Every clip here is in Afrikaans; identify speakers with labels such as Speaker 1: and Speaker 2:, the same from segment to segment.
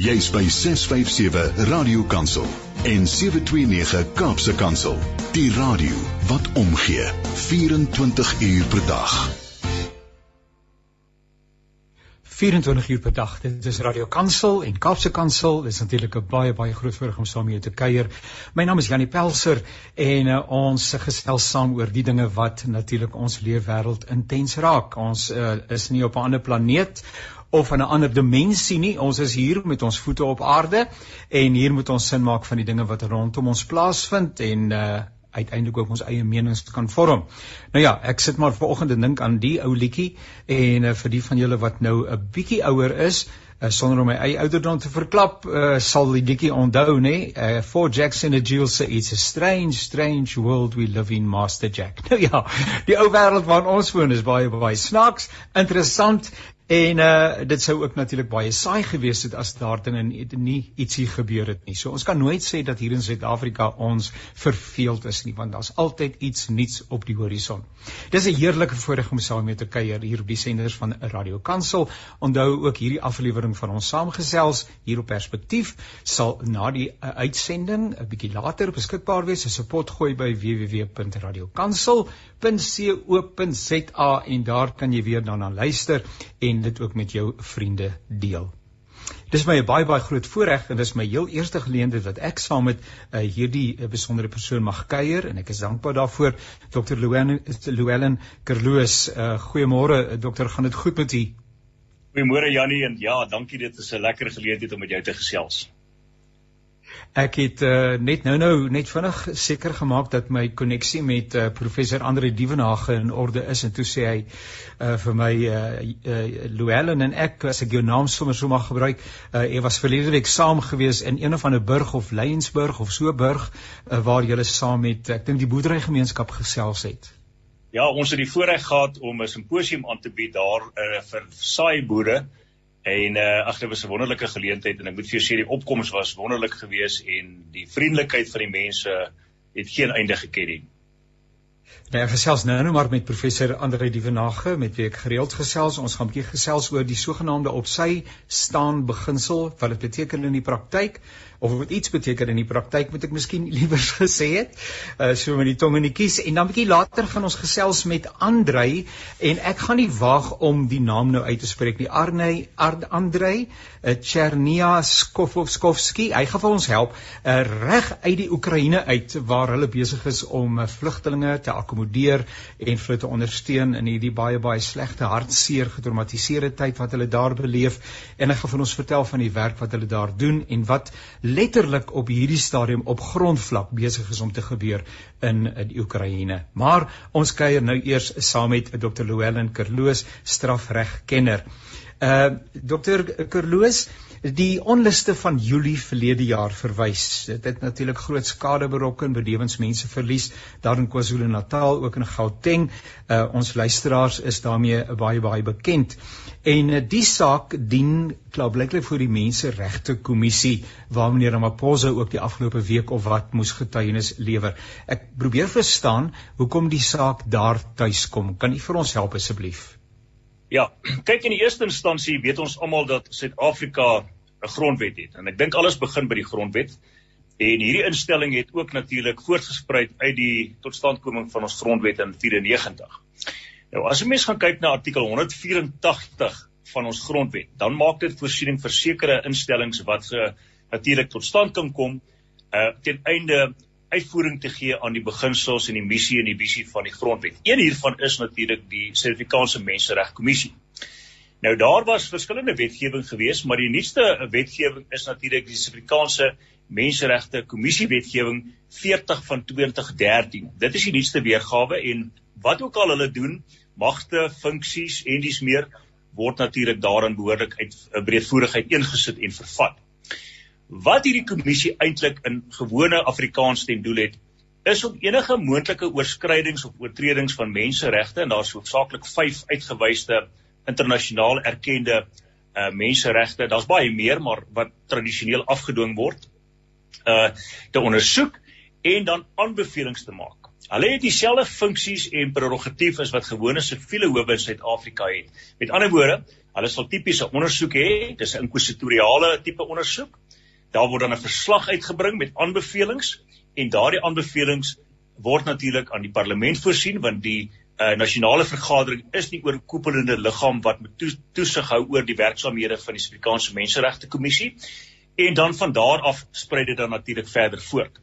Speaker 1: Jy's by 657 Radio Kansel en 729 Kaapse Kansel. Die radio wat omgee 24 uur per dag.
Speaker 2: 24 uur per dag. Dit is Radio Kansel en Kaapse Kansel. Dit is natuurlik 'n baie baie groot voorreg om saam jou te kuier. My naam is Janie Pelser en uh, ons gesels saam oor die dinge wat natuurlik ons leefwêreld intens raak. Ons uh, is nie op 'n ander planeet of in 'n ander dimensie nie. Ons is hier met ons voete op aarde en hier moet ons sin maak van die dinge wat rondom ons plaasvind en uh uiteindelik ook ons eie menings kan vorm. Nou ja, ek sit maar vanoggend en dink aan die ou liedjie en uh, vir die van julle wat nou 'n bietjie ouer is, uh, sonder om my eie ouderdom te verklap, uh, sal die liedjie onthou nê. Uh, For Jackson and Jill say it's a strange strange world we live in Master Jack. Nou ja, die ou wêreld waarin ons woon is baie baie snaaks, interessant En uh dit sou ook natuurlik baie saai gewees het as daar dinge nie ietsie gebeur het nie. So ons kan nooit sê dat hier in Suid-Afrika ons verveeld is nie, want daar's altyd iets nuuts op die horison. Dis 'n heerlike voorreg om saam met te kuier hier op die senders van Radio Kansel. Onthou ook hierdie aflewering van ons saamgesels hier op Perspektief sal na die uh, uitsending 'n bietjie later beskikbaar wees as 'n potgooi by www.radiokansel.co.za en daar kan jy weer daarna luister en dit ook met jou vriende deel. Dis my 'n baie baie groot voorreg en dis my heel eerste geleentheid wat ek saam met uh, hierdie uh, besondere persoon mag kuier en ek is dankbaar daarvoor Dr. Llewellyn Llewellyn Kerloos. Uh, Goeiemôre dokter, gaan dit goed met u?
Speaker 3: Goeiemôre Jannie en ja, dankie dit is 'n lekker geleentheid om met jou te gesels.
Speaker 2: Ek het uh, net nou-nou net vinnig seker gemaak dat my koneksie met uh, professor Andre Dievenage in orde is en toe sê hy uh, vir my uh, uh, Llewellyn en ek as ek jou naam sommer so mag gebruik, uh, ek was verlede week saam gewees in een of ander burg of Lensburg of so burg uh, waar julle saam met ek dink die boerderygemeenskap gesels het.
Speaker 3: Ja, ons het die voorreg gehad om 'n simposium aan te bied daar uh, vir saai boere En uh ag dit was 'n wonderlike geleentheid en ek moet vir jou sê die opkomste was wonderlik geweest en die vriendelikheid van die mense het geen einde geken nie.
Speaker 2: Nou gesels nou nou maar met professor Andre Dievenage met wie ek gereeld gesels. Ons gaan 'n bietjie gesels oor die sogenaamde op sy staan beginsel wat dit beteken in die praktyk. Of wat iets beteken in die praktyk moet ek miskien liewer gesê het. Uh, so met die tong in die kies. En dan bietjie later gaan ons gesels met Andrei en ek gaan nie waag om die naam nou uit te spreek nie. Arnei Andrei uh, Chernia Skovsky hy gaan vir ons help uh, reg uit die Oekraïne uit waar hulle besig is om uh, vlugtelinge te akkommodeer en hulle te ondersteun in hierdie baie baie slegte hartseer getraumatiseerde tyd wat hulle daar beleef en hy gaan vir ons vertel van die werk wat hulle daar doen en wat letterlik op hierdie stadium op grondvlak besig is om te gebeur in in die Oekraïne. Maar ons kuier nou eers saam met Dr. Llewellyn Kerloos, strafregkenner. Uh Dr. Kerloos, die onluste van Julie verlede jaar verwys. Dit het natuurlik groot skade berokken, bedewensmense verlies daar in KwaZulu-Natal, ook in Gauteng. Uh ons luisteraars is daarmee baie baie bekend. En uh, die saak dien klaarblyklik vir die menseregte kommissie waar meneer Ramaphosa ook die afgelope week of wat moes getuienis lewer. Ek probeer verstaan hoekom die saak daar tuis kom. Kan u vir ons help asseblief?
Speaker 3: Ja, kyk in die eerste instansie weet ons almal dat Suid-Afrika 'n grondwet het en ek dink alles begin by die grondwet. En hierdie instelling het ook natuurlik voortgespruit uit die totstandkoming van ons grondwet in 94. Nou as 'n mens gaan kyk na artikel 184 van ons grondwet, dan maak dit voorsiening vir sekere instellings wat uh, natuurlik tot stand kan kom uh ten einde uitvoering te gee aan die beginsels en die missie en die visie van die grondwet. Een hiervan is natuurlik die Suid-Afrikaanse Menseregkommissie. Nou daar was verskillende wetgewing geweest, maar die nuutste wetgewing is natuurlik die Suid-Afrikaanse Menseregte Kommissie wetgewing 40 van 2013. Dit is die nuutste weergawe en wat ook al hulle doen, magte, funksies en dis meer word natuurlik daarin behoorlik uit 'n breedvoerigheid ingesit en vervat. Wat hierdie kommissie eintlik in gewone Afrikaans ten doel het, is om enige moontlike oorskrydings of oortredings van menseregte en daar's hoofsaaklik 5 uitgewyse internasionaal erkende uh menseregte. Daar's baie meer, maar wat tradisioneel afgedwing word, uh te ondersoek en dan aanbevelings te maak. Hulle het dieselfde funksies en prerogatief as wat gewone siviele howe in Suid-Afrika het. Met ander woorde, Hulle sal tipies 'n ondersoek hê, dis 'n inkwisitoriale tipe ondersoek. Daar word dan 'n verslag uitgebring met aanbevelings en daardie aanbevelings word natuurlik aan die parlement voorsien want die uh, nasionale vergadering is die oorkoepelende liggaam wat moet to toesig hou oor die werksaamhede van die Suid-Afrikaanse Menseregte Kommissie en dan van daar af sprei dit dan natuurlik verder voort.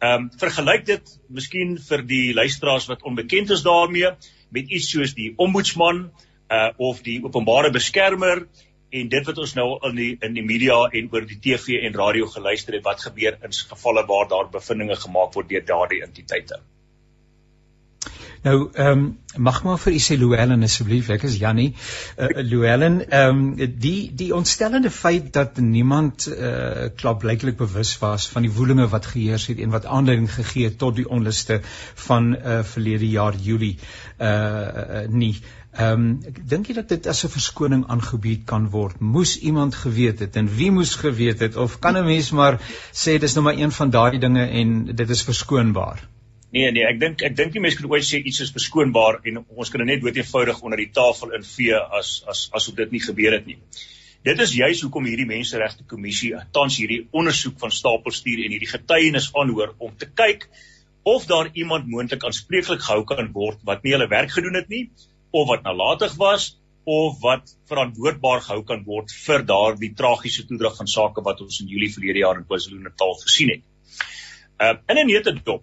Speaker 3: Ehm um, vergelyk dit miskien vir die luisteraars wat onbekend is daarmee met iets soos die ombudsman uh of die openbare beskermer en dit wat ons nou in die in die media en oor die TV en radio geluister het wat gebeur in gevalle waar daar bevindinge gemaak word deur daardie entiteite.
Speaker 2: Nou ehm um, mag maar vir u sê Louwelen asseblief ek is Jannie uh, Louwelen ehm um, die die ontstellende feit dat niemand uh klop blyklik bewus was van die woelinge wat geheers het en wat aanleiding gegee het tot die onluste van uh verlede jaar Julie uh, uh nie Ehm um, dink jy dat dit as 'n verskoning aangebied kan word? Moes iemand geweet het en wie moes geweet het of kan 'n mens maar sê dis nou maar een van daardie dinge en dit is verskoonbaar?
Speaker 3: Nee nee, ek dink ek dink die mense kan ooit sê iets is verskoonbaar en ons kan net dood eenvoudig onder die tafel invee as as asof dit nie gebeur het nie. Dit is juis hoekom hierdie menseregte kommissie tans hierdie ondersoek van stapel stuur en hierdie getuienis aanhoor om te kyk of daar iemand moontlik aanspreeklik gehou kan word wat nie hulle werk gedoen het nie of wat nalatig was of wat verantwoordbaar gehou kan word vir daardie tragiese toedrag van sake wat ons in Julie verlede jaar in KwaZulu-Natal gesien het. Uh in 'n netedop.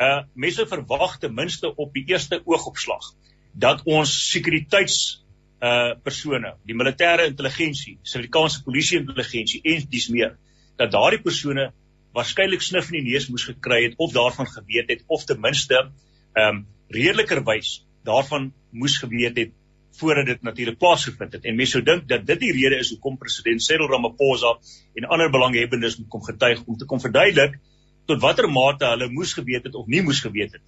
Speaker 3: Uh mense verwag ten minste op die eerste oogopslag dat ons sekuriteits uh persone, die militêre intelligensie, Suid-Afrikaanse polisie intelligensie en dis meer dat daardie persone waarskynlik snif in die neus moes gekry het of daarvan geweet het of ten minste ehm um, redelikerwys daarvan moes geweet het voordat dit natuurlik plaasgevind het. En mense sou dink dat dit die rede is hoekom president Cyril Ramaphosa en ander belanghebbendes moet kom getuig om te kom verduidelik tot watter mate hulle moes geweet het of nie moes geweet het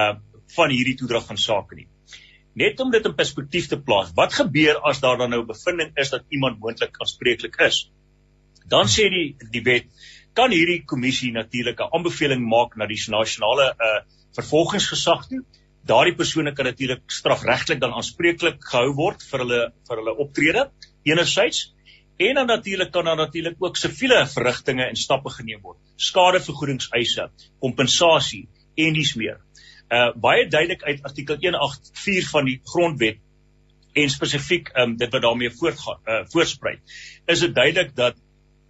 Speaker 3: uh van hierdie toedrag van sake nie. Net om dit in perspektief te plaas, wat gebeur as daar dan nou 'n bevinding is dat iemand moontlik aanspreeklik is? Dan sê die die wet kan hierdie kommissie natuurlik 'n aanbeveling maak na die nasionale uh vervolgingsgesag toe daardie persone kan natuurlik strafregtelik dan aanspreeklik gehou word vir hulle vir hulle optrede enerzijds. En dan natuurlik kan daar natuurlik ook siviele verrigtinge en stappe geneem word. Skadevergoedingseise kompensasie en dis meer. Uh baie duidelik uit artikel 184 van die grondwet en spesifiek um dit wat daarmee voortgaan uh voorsprei is dit duidelik dat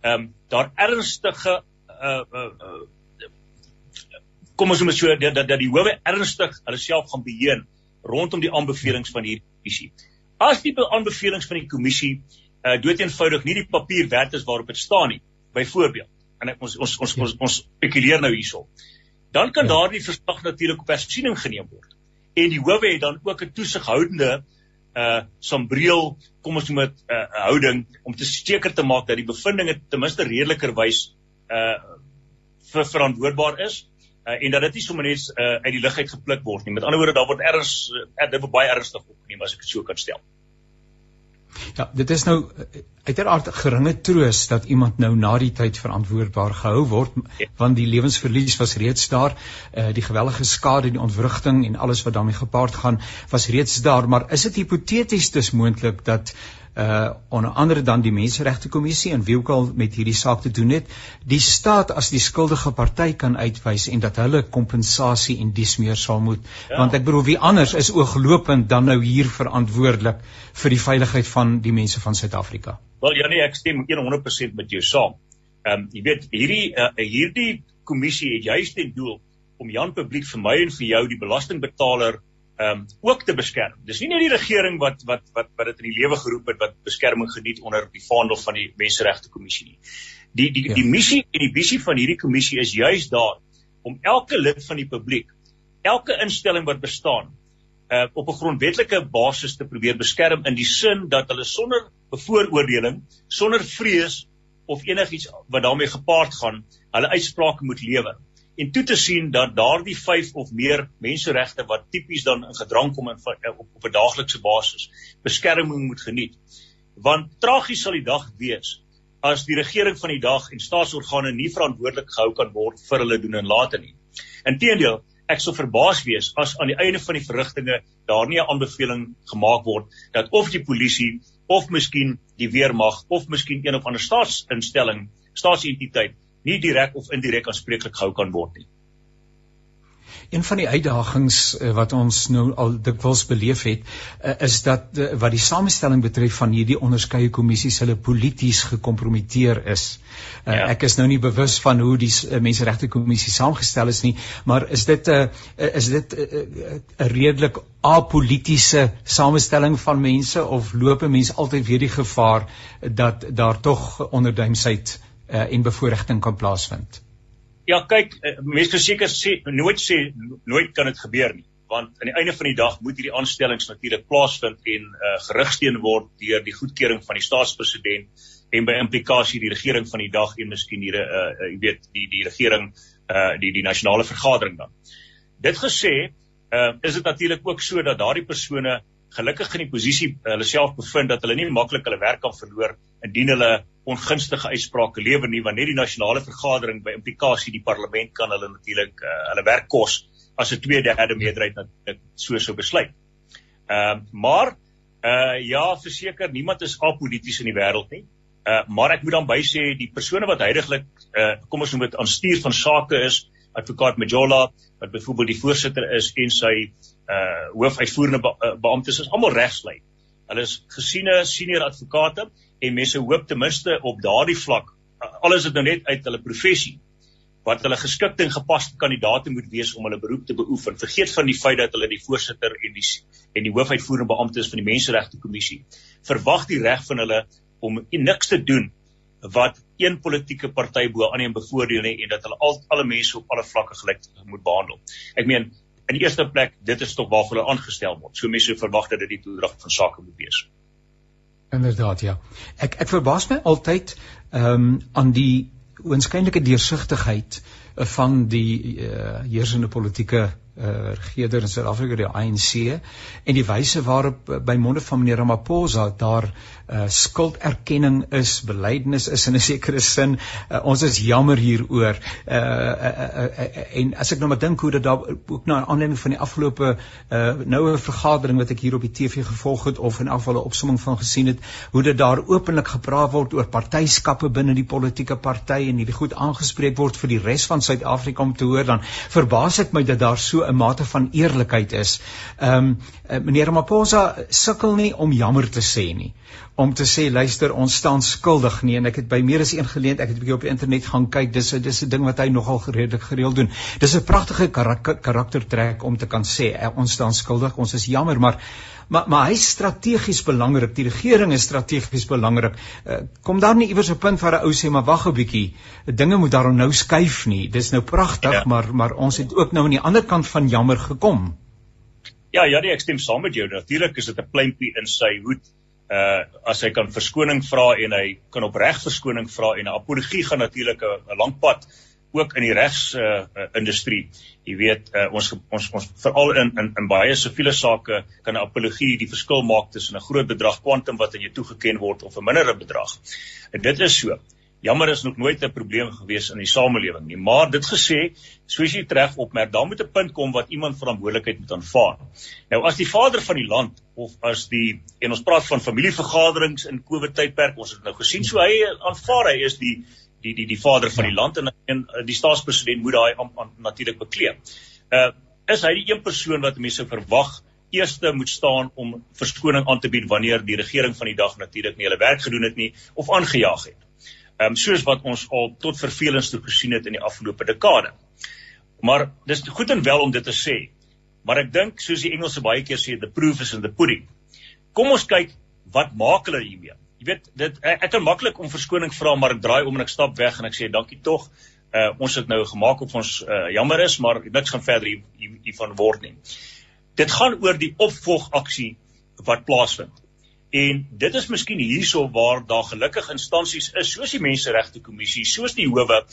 Speaker 3: um daar ernstige uh, uh, uh kom ons moet so dat dat, dat die howe ernstig hulle self gaan beheer rondom die aanbevelings van hierdie kommissie. As die aanbevelings van die kommissie uh dood eenvoudig nie die papier werd is waarop dit staan nie, byvoorbeeld. En ons ons ons ons, ons spekuleer nou hierso. Dan kan ja. daardie verslag natuurlik op hersiening geneem word. En die howe het dan ook 'n toesighoudende uh sambreel kom ons noem dit 'n uh, houding om te seker te maak dat die bevindinge ten minste redelikerwys uh verantwoordbaar is uh, en dat dit nie sommer net uh, uit die lug uit gepluk word nie. Met ander woorde, daar word erns uh, dit word baie ernstig opgeneem as ek dit so kan stel.
Speaker 2: Ja, dit is nou uiteraard geringe troos dat iemand nou na die tyd verantwoordbaar gehou word ja. want die lewensverlies was reeds daar, uh, die gewellige skade, die ontwrigting en alles wat daarmee gepaard gaan was reeds daar, maar is dit hipoteties dus moontlik dat uh onder andere dan die menseregte kommissie en wie ook al met hierdie saak te doen het die staat as die skuldige party kan uitwys en dat hulle kompensasie en dies meer sal moet ja. want ek bedoel wie anders is ooglopend dan nou hier verantwoordelik vir die veiligheid van die mense van Suid-Afrika
Speaker 3: Wel ja nee ek stem 100% met jou saam. Ehm um, jy weet hierdie uh, hierdie kommissie het juist ten doel om Jan publiek vir my en vir jou die belastingbetaler ehm um, ook te beskerm. Dis nie net die regering wat wat wat wat dit in die lewe geroep het wat beskerming geniet onder die vaandel van die Menseregte Kommissie nie. Die die ja. die missie en die visie van hierdie kommissie is juis daar om elke lid van die publiek, elke instelling wat bestaan, uh op 'n grondwetlike basis te probeer beskerm in die sin dat hulle sonder bevooroordeling, sonder vrees of enigiets wat daarmee gepaard gaan, hulle uitsprake moet lewer en toe te sien dat daardie 5 of meer menseregte wat tipies dan in gedrang kom in eh, op, op 'n daaglikse basis beskerming moet geniet. Want tragies sal die dag wees as die regering van die dag en staatsorgane nie verantwoordelik gehou kan word vir hulle doen en late nie. Inteendeel, ek sou verbaas wees as aan die einde van die verrigtinge daar nie 'n aanbeveling gemaak word dat of die polisie of miskien die weermag of miskien een of ander staatsinstelling, staatsentiteit nie direk of indirek aanspreeklik gehou kan word nie.
Speaker 2: Een van die uitdagings uh, wat ons nou al dikwels beleef het, uh, is dat uh, wat die samestelling betref van hierdie onderskeie kommissies hulle polities gekompromiteer is. Ja. Ek is nou nie bewus van hoe die menseregte kommissie saamgestel is nie, maar is dit 'n is dit 'n redelik apolitiese samestelling van mense of loop 'n mens altyd weer die gevaar dat daar tog onderduimsheid uh, en bevoordiging kan plaasvind?
Speaker 3: Ja, kyk, eh, mense verseker sê nooit sê nooit kan dit gebeur nie, want aan die einde van die dag moet hierdie aanstellings natuurlik plaasvind en uh, gerigsteen word deur die goedkeuring van die staatspresident en by implikasie die regering van die dag en miskien hier uh, uh, jy weet die die regering uh die die nasionale vergadering dan. Dit gesê, uh is dit natuurlik ook so dat daardie persone gelukkig in die posisie hulle self bevind dat hulle nie maklik hulle werk kan verloor indien hulle ongunstige uitsprake lewer nie want net die nasionale vergadering by implikasie die parlement kan hulle natuurlik uh, hulle werk kos as 'n 2/3 meerderheid natuurlik so sou besluit. Ehm uh, maar uh ja, verseker niemand is apolities in die wêreld nie. Uh maar ek moet dan by sê die persone wat heidaglik uh kom ons noem dit aan stuur van sake is advokaat Majola wat byvoorbeeld die voorsitter is en sy uh hoofuitvoerende be beamptes is almal regslei. Hulle is gesiene senior advokate en mense hoop ten minste op daardie vlak alles dit nou net uit hulle professie wat hulle geskikte en gepaste kandidaate moet wees om hulle beroep te beoefen. Vergeet van die feit dat hulle die voorsitter en die en die hoofuitvoerende beamptes van die Menseregte Kommissie verwag die reg van hulle om niks te doen wat een politieke party bo aan een bevoordeel nie en dat hulle al alle mense op alle vlakke gelyk moet behandel. Ek meen in die eerste plek dit is tog waarvoor hulle aangestel word. So mense verwag dat dit die toedrag van sake moet wees.
Speaker 2: Inderdaad ja. Ek ek verbaas my altyd ehm um, aan die oënskynlike deursigtigheid van die uh, heersende politieke uh, regerder in Suid-Afrika die ANC en die wyse waarop uh, by monde van meneer Ramaphosa daar uh, skulderkenning is, belydenis is in 'n sekere sin. Uh, ons is jammer hieroor. Uh, uh, uh, uh, uh, en as ek nou maar dink hoe dit daar ook na aanleiding van die afgelope uh, noue vergadering wat ek hier op die TV gevolg het of in afval 'n opsomming van gesien het, hoe dit daar openlik gepraat word oor partyskappe binne die politieke party en hierdie goed aangespreek word vir die res van Suid-Afrika om te hoor, dan verbaas ek my dat daar so 'n mate van eerlikheid is. Ehm um, meneer Ramaphosa sukkel nie om jammer te sê nie. Om te sê luister ons staan skuldig nie en ek het by meer as een geleentheid ek het 'n bietjie op die internet gaan kyk dis dis 'n ding wat hy nogal gereedelik gereeld doen. Dis 'n pragtige karaktertrek om te kan sê eh, ons staan skuldig, ons is jammer maar maar maar hy strategies belangrik. Die regering is strategies belangrik. Uh, kom daar nie iewers 'n punt waar 'n ou sê maar wag 'n bietjie. Dinge moet daarom nou skuif nie. Dis nou pragtig, ja. maar maar ons het ook nou aan die ander kant van jammer gekom.
Speaker 3: Ja, ja, nee, ek stem saam met jou. Natuurlik is dit 'n pleintjie in sy hoed. Uh as hy kan verskoning vra en hy kan opreg verskoning vra en 'n apologie gaan natuurlik 'n lang pad ook in die regs uh, uh, industrie. Jy weet uh, ons ons ons veral in in in baie siviele sake kan 'n apologie die verskil maak tussen 'n groot bedrag kwantum wat aan jou toegeken word of 'n mindere bedrag. En dit is so. Jammer is nog nooit 'n probleem gewees in die samelewing nie, maar dit gesê, soos jy reg opmerk, dan moet 'n punt kom wat iemand verantwoordelikheid moet aanvaar. Nou as die vader van die land of as die en ons praat van familievergaderings in COVID tydperk, ons het nou gesien so hy aanvaar hy is die die die die vader van die land en, en die staatspresident moet daai natuurlik bekleem. Uh is hy die een persoon wat mense verwag eerste moet staan om verskoning aan te bied wanneer die regering van die dag natuurlik nie hulle werk gedoen het nie of aangejaag het. Ehm um, soos wat ons al tot vervelings toe gesien het in die afgelope dekade. Maar dis goed en wel om dit te sê. Maar ek dink soos die Engelse baie keer sê the proof is in the pudding. Kom ons kyk wat maak hulle hiermee? jy weet dit ek, ek kan maklik om verskoning vra maar ek draai om en ek stap weg en ek sê dankie tog. Uh ons het nou gemaak of ons uh, jammer is maar niks gaan verder hiervan hier, hier word nie. Dit gaan oor die opvolgaksie wat plaasvind. En dit is miskien hierso waar daar gelukkig instansies is soos die menseregte kommissie, soos die howe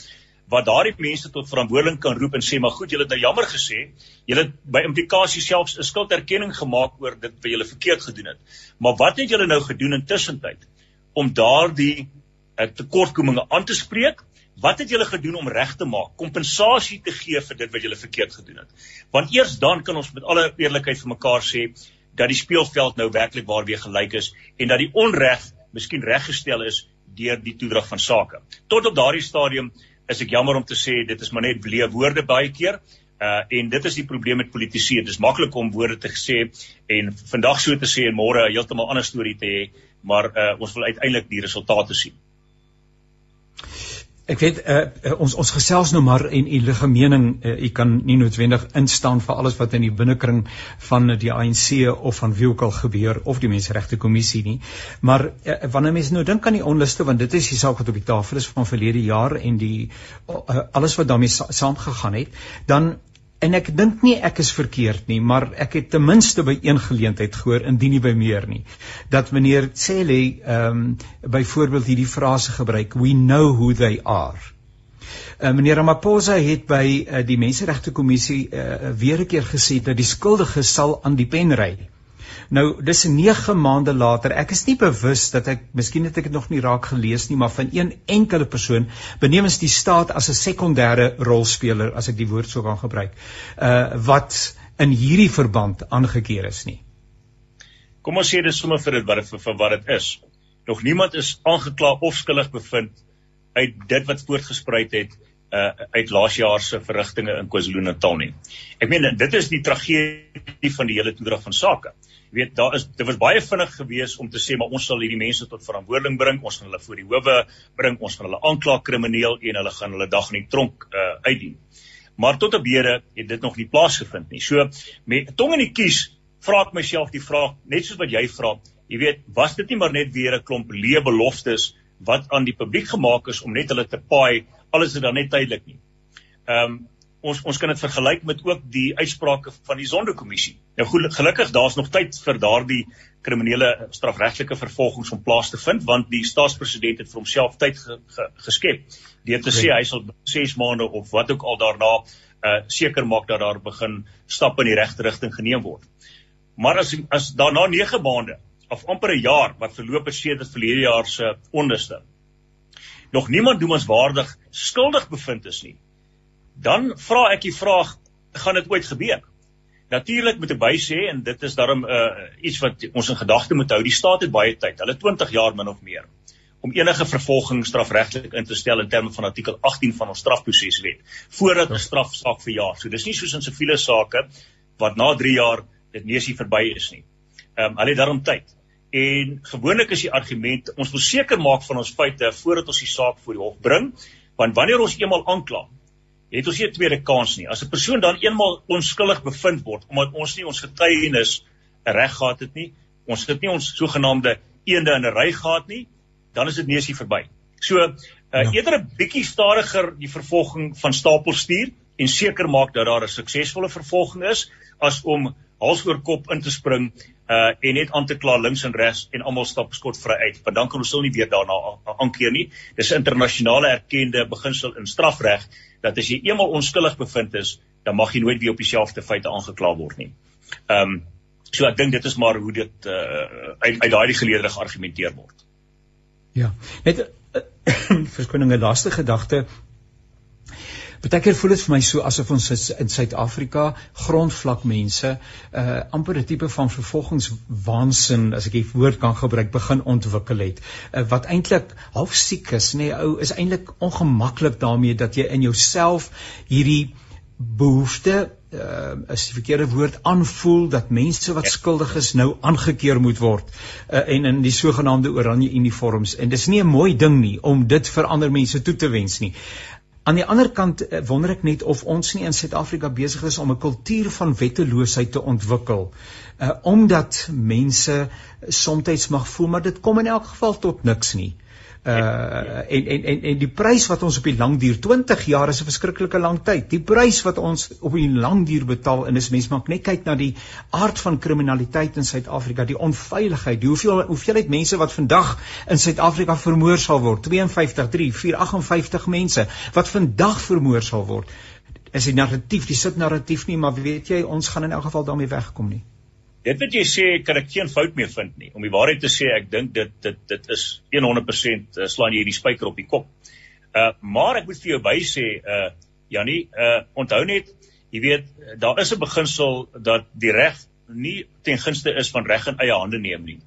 Speaker 3: wat daardie mense tot verantwoording kan roep en sê maar goed, julle het nou jammer gesê, julle het by implikasie selfs 'n skulderkenning gemaak oor dit wat julle verkeerd gedoen het. Maar wat het julle nou gedoen intussen tyd? om daardie uh, tekortkominge aan te spreek. Wat het julle gedoen om reg te maak? Kompensasie te gee vir dit wat julle verkeerd gedoen het. Want eers dan kan ons met alle eerlikheid vir mekaar sê dat die speelveld nou werklik waar weer gelyk is en dat die onreg miskien reggestel is deur die toedrag van sake. Tot op daardie stadium is ek jammer om te sê dit is maar net bleë woorde baie keer. Uh en dit is die probleem met politici. Dit is maklik om woorde te sê en vandag so te sê en môre 'n heeltemal ander storie te hê, maar uh ons wil uiteindelik die resultate sien.
Speaker 2: Ek weet uh, uh, ons ons gesels nou maar en u ligge mening uh, u kan nie noodwendig instaan vir alles wat in die binnekring van die ANC of van wie ook al gebeur of die menseregte kommissie nie. Maar uh, wanneer mense nou dink aan die onluste want dit is die saak wat op die tafel is van verlede jaar en die uh, alles wat daarmee sa saamgegaan het dan En ek dink nie ek is verkeerd nie, maar ek het ten minste by een geleentheid gehoor indien nie by meer nie dat meneer Cele ehm um, byvoorbeeld hierdie frase gebruik, we know who they are. Uh, meneer Ramaphosa het by uh, die Menseregte Kommissie uh, weer 'n keer gesê dat die skuldiges sal aan die pen ry. Nou dis 9 maande later. Ek is nie bewus dat ek miskien het ek dit nog nie raak gelees nie, maar van een enkele persoon benemens die staat as 'n sekondêre rolspeler as ek die woord sou kan gebruik. Uh wat in hierdie verband aangekeer is nie.
Speaker 3: Kom ons sê dis sommer vir dit wat dit vir, vir wat dit is. Nog niemand is aangekla of skuldig bevind uit dit wat voortgespruit het uh uit laas jaar se verrigtinge in KwaZulu-Natal nie. Ek meen dit is die tragedie van die hele toedrag van sake weet daar is dit was baie vinnig geweest om te sê maar ons sal hierdie mense tot verantwoording bring, ons gaan hulle voor die howe bring, ons gaan hulle aankla krimineel en hulle gaan hulle dag in die tronk uh, uitdien. Maar tot op hede het dit nog nie plaasgevind nie. So met tong in die kies vra ek myself die vraag net soos wat jy vra. Jy weet, was dit nie maar net weer 'n klomp leë beloftes wat aan die publiek gemaak is om net hulle te paai, alles is dan net tydelik nie. Ehm um, ons ons kan dit vergelyk met ook die uitsprake van die Sonderkommissie. Nou gelukkig daar's nog tyd vir daardie kriminele strafregtelike vervolgings om plaas te vind want die staatspresident het vir homself tyd ge, ge, geskep deur te sê hy sal 6 maande of wat ook al daarna uh seker maak dat daar begin stappe in die regte rigting geneem word. Maar as as daarna 9 maande of amper 'n jaar wat verloop het sedert verlede jaar se onderste nog niemand doen ons waardig skuldig bevind is nie dan vra ek die vraag gaan dit ooit gebeur? Natuurlik moet ek by sê en dit is daarom uh, iets wat ons in gedagte moet hou die staat het baie tyd hulle 20 jaar min of meer om enige vervolging strafregtelik in te stel in terme van artikel 18 van ons strafproseswet voordat 'n strafsaak verjaar. So dis nie soos in siviele sake wat na 3 jaar dit neusie verby is nie. Ehm um, hulle het daarom tyd. En gewoonlik is die argument ons wil seker maak van ons feite voordat ons die saak voor die hof bring want wanneer ons eenmal aankla het ons nie 'n tweede kans nie. As 'n persoon dan eenmal onskuldig bevind word omdat ons nie ons getuienis reg gehad het nie, ons het nie ons sogenaamde eende in 'n ry gehad nie, dan is dit neusie verby. So, uh, ja. eerder 'n bietjie stadiger die vervolging van stapel stuur en seker maak dat daar 'n suksesvolle vervolging is as om hals oor kop in te spring uh en net aan te kla links en regs en almal stap skotvry uit. Want dan kan ons sou nie weer daarna aankeer nie. Dis 'n internasionale erkende beginsel in strafreg dat as jy eenmal onskuldig bevind is, dan mag jy nooit weer op dieselfde feite aangekla word nie. Ehm um, so ek dink dit is maar hoe dit uh uit, uit daai geleerde geargumenteer word.
Speaker 2: Ja. Net uh, verskoning 'n laaste gedagte Partykeer voel dit vir my so asof ons in Suid-Afrika grondvlak mense uh amper 'n tipe van vervolgingswaansin as ek die woord kan gebruik begin ontwikkel het. Uh, wat eintlik half siek is nê nee, ou is eintlik ongemaklik daarmee dat jy in jouself hierdie behoefte uh is die verkeerde woord aanvoel dat mense wat skuldig is nou aangekeer moet word. Uh, en in die sogenaamde oranje uniforms. En dis nie 'n mooi ding nie om dit vir ander mense toe te wens nie. Aan die ander kant eh, wonder ek net of ons nie in Suid-Afrika besig is om 'n kultuur van wetteloosheid te ontwikkel. Uh omdat mense soms mag voel maar dit kom in elk geval tot niks nie. Uh uh en en en en die prys wat ons op die lang duur 20 jaar is 'n verskriklike lang tyd. Die prys wat ons op die lang duur betaal en is mense maak net kyk na die aard van kriminaliteit in Suid-Afrika, die onveiligheid, die hoeveel hoeveelheid mense wat vandag in Suid-Afrika vermoor sal word, 52 3 458 mense wat vandag vermoor sal word. Is die narratief, die sit narratief nie, maar weet jy, ons gaan in elk geval daarmee wegkom nie.
Speaker 3: Dit wat jy sê kan ek geen fout meer vind nie. Om die waarheid te sê, ek dink dit dit dit is 100% uh, slaan jy hierdie spyker op die kop. Uh maar ek moet vir jou bysê uh Jannie, uh onthou net, jy weet, daar is 'n beginsel dat die reg nie ten gunste is van reg in eie hande neem nie.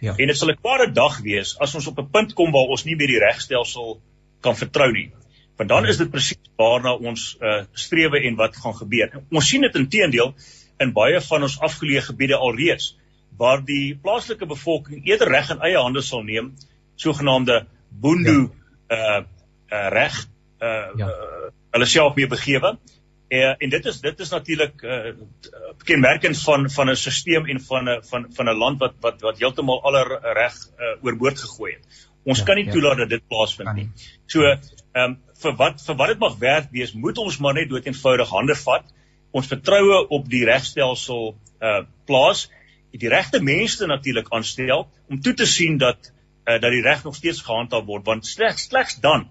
Speaker 2: Ja.
Speaker 3: En dit sal 'n kwade dag wees as ons op 'n punt kom waar ons nie meer die regstelsel kan vertrou nie. Want dan is dit presies waarna ons uh strewe en wat gaan gebeur. Ons sien dit inteendeel in baie van ons afgeleë gebiede alreeds waar die plaaslike bevolking eerder reg in eie hande sal neem, sogenaamde boendo ja. uh uh reg uh, ja. uh hulle self mee begewe. Uh, en dit is dit is natuurlik uh, kenmerkend van van 'n stelsel en van 'n van van 'n land wat wat wat heeltemal aller reg uh, oorboord gegooi het. Ons ja, kan nie ja. toelaat dat dit plaasvind nie. So, ehm um, vir wat vir wat dit mag werd wees, moet ons maar net dood eenvoudig hande vat. Ons vertroue op die regstelsel uh plaas, die regte mense natuurlik aanstel om toe te sien dat uh, dat die reg nog steeds gehandhaaf word, want slegs slegs dan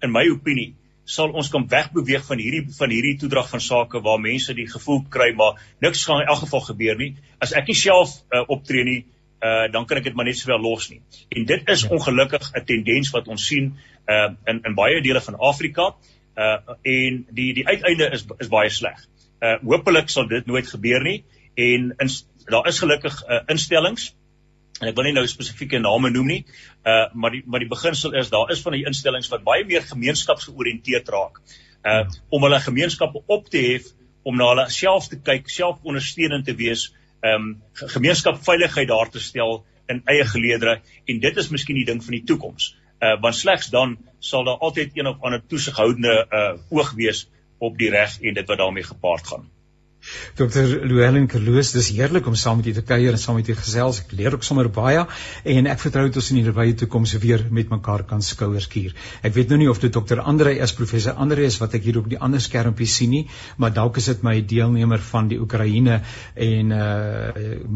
Speaker 3: in my opinie sal ons kan wegbeweeg van hierdie van hierdie toedrag van sake waar mense die gevoel kry maar niks gaan in elk geval gebeur nie. As ek nie self uh, optree nie, uh, dan kan ek dit maar net sowel los nie. En dit is ja. ongelukkig 'n tendens wat ons sien uh, in in baie dele van Afrika. Uh en die die uiteinde is is baie sleg. Uh hopelik sal dit nooit gebeur nie en in, daar is gelukkig uh, instellings en ek wil nie nou spesifieke name noem nie, uh maar die maar die beginsel is daar is van die instellings wat baie meer gemeenskapsgeoriënteerd raak. Uh om hulle gemeenskappe op te hef om na hulle self te kyk, selfondersteunend te wees, um gemeenskapveiligheid daar te stel in eie geleedere en dit is miskien die ding van die toekoms. Uh want slegs dan sal daar altyd een of ander toesighoudende uh oog wees op die reg en dit wat daarmee gepaard gaan.
Speaker 2: Dr. Llewellyn Kerloos, dis heerlik om saam met u te kuier en saam met u gesels. Ek leer ook sommer baie en ek vertrou dat ons in die nabye toekoms weer met mekaar kan skouers skuur. Ek weet nou nie of dit Dr. Andre is, professor Andre is wat ek hier op die ander skermpie sien nie, maar dalk is dit my deelnemer van die Oekraïne en uh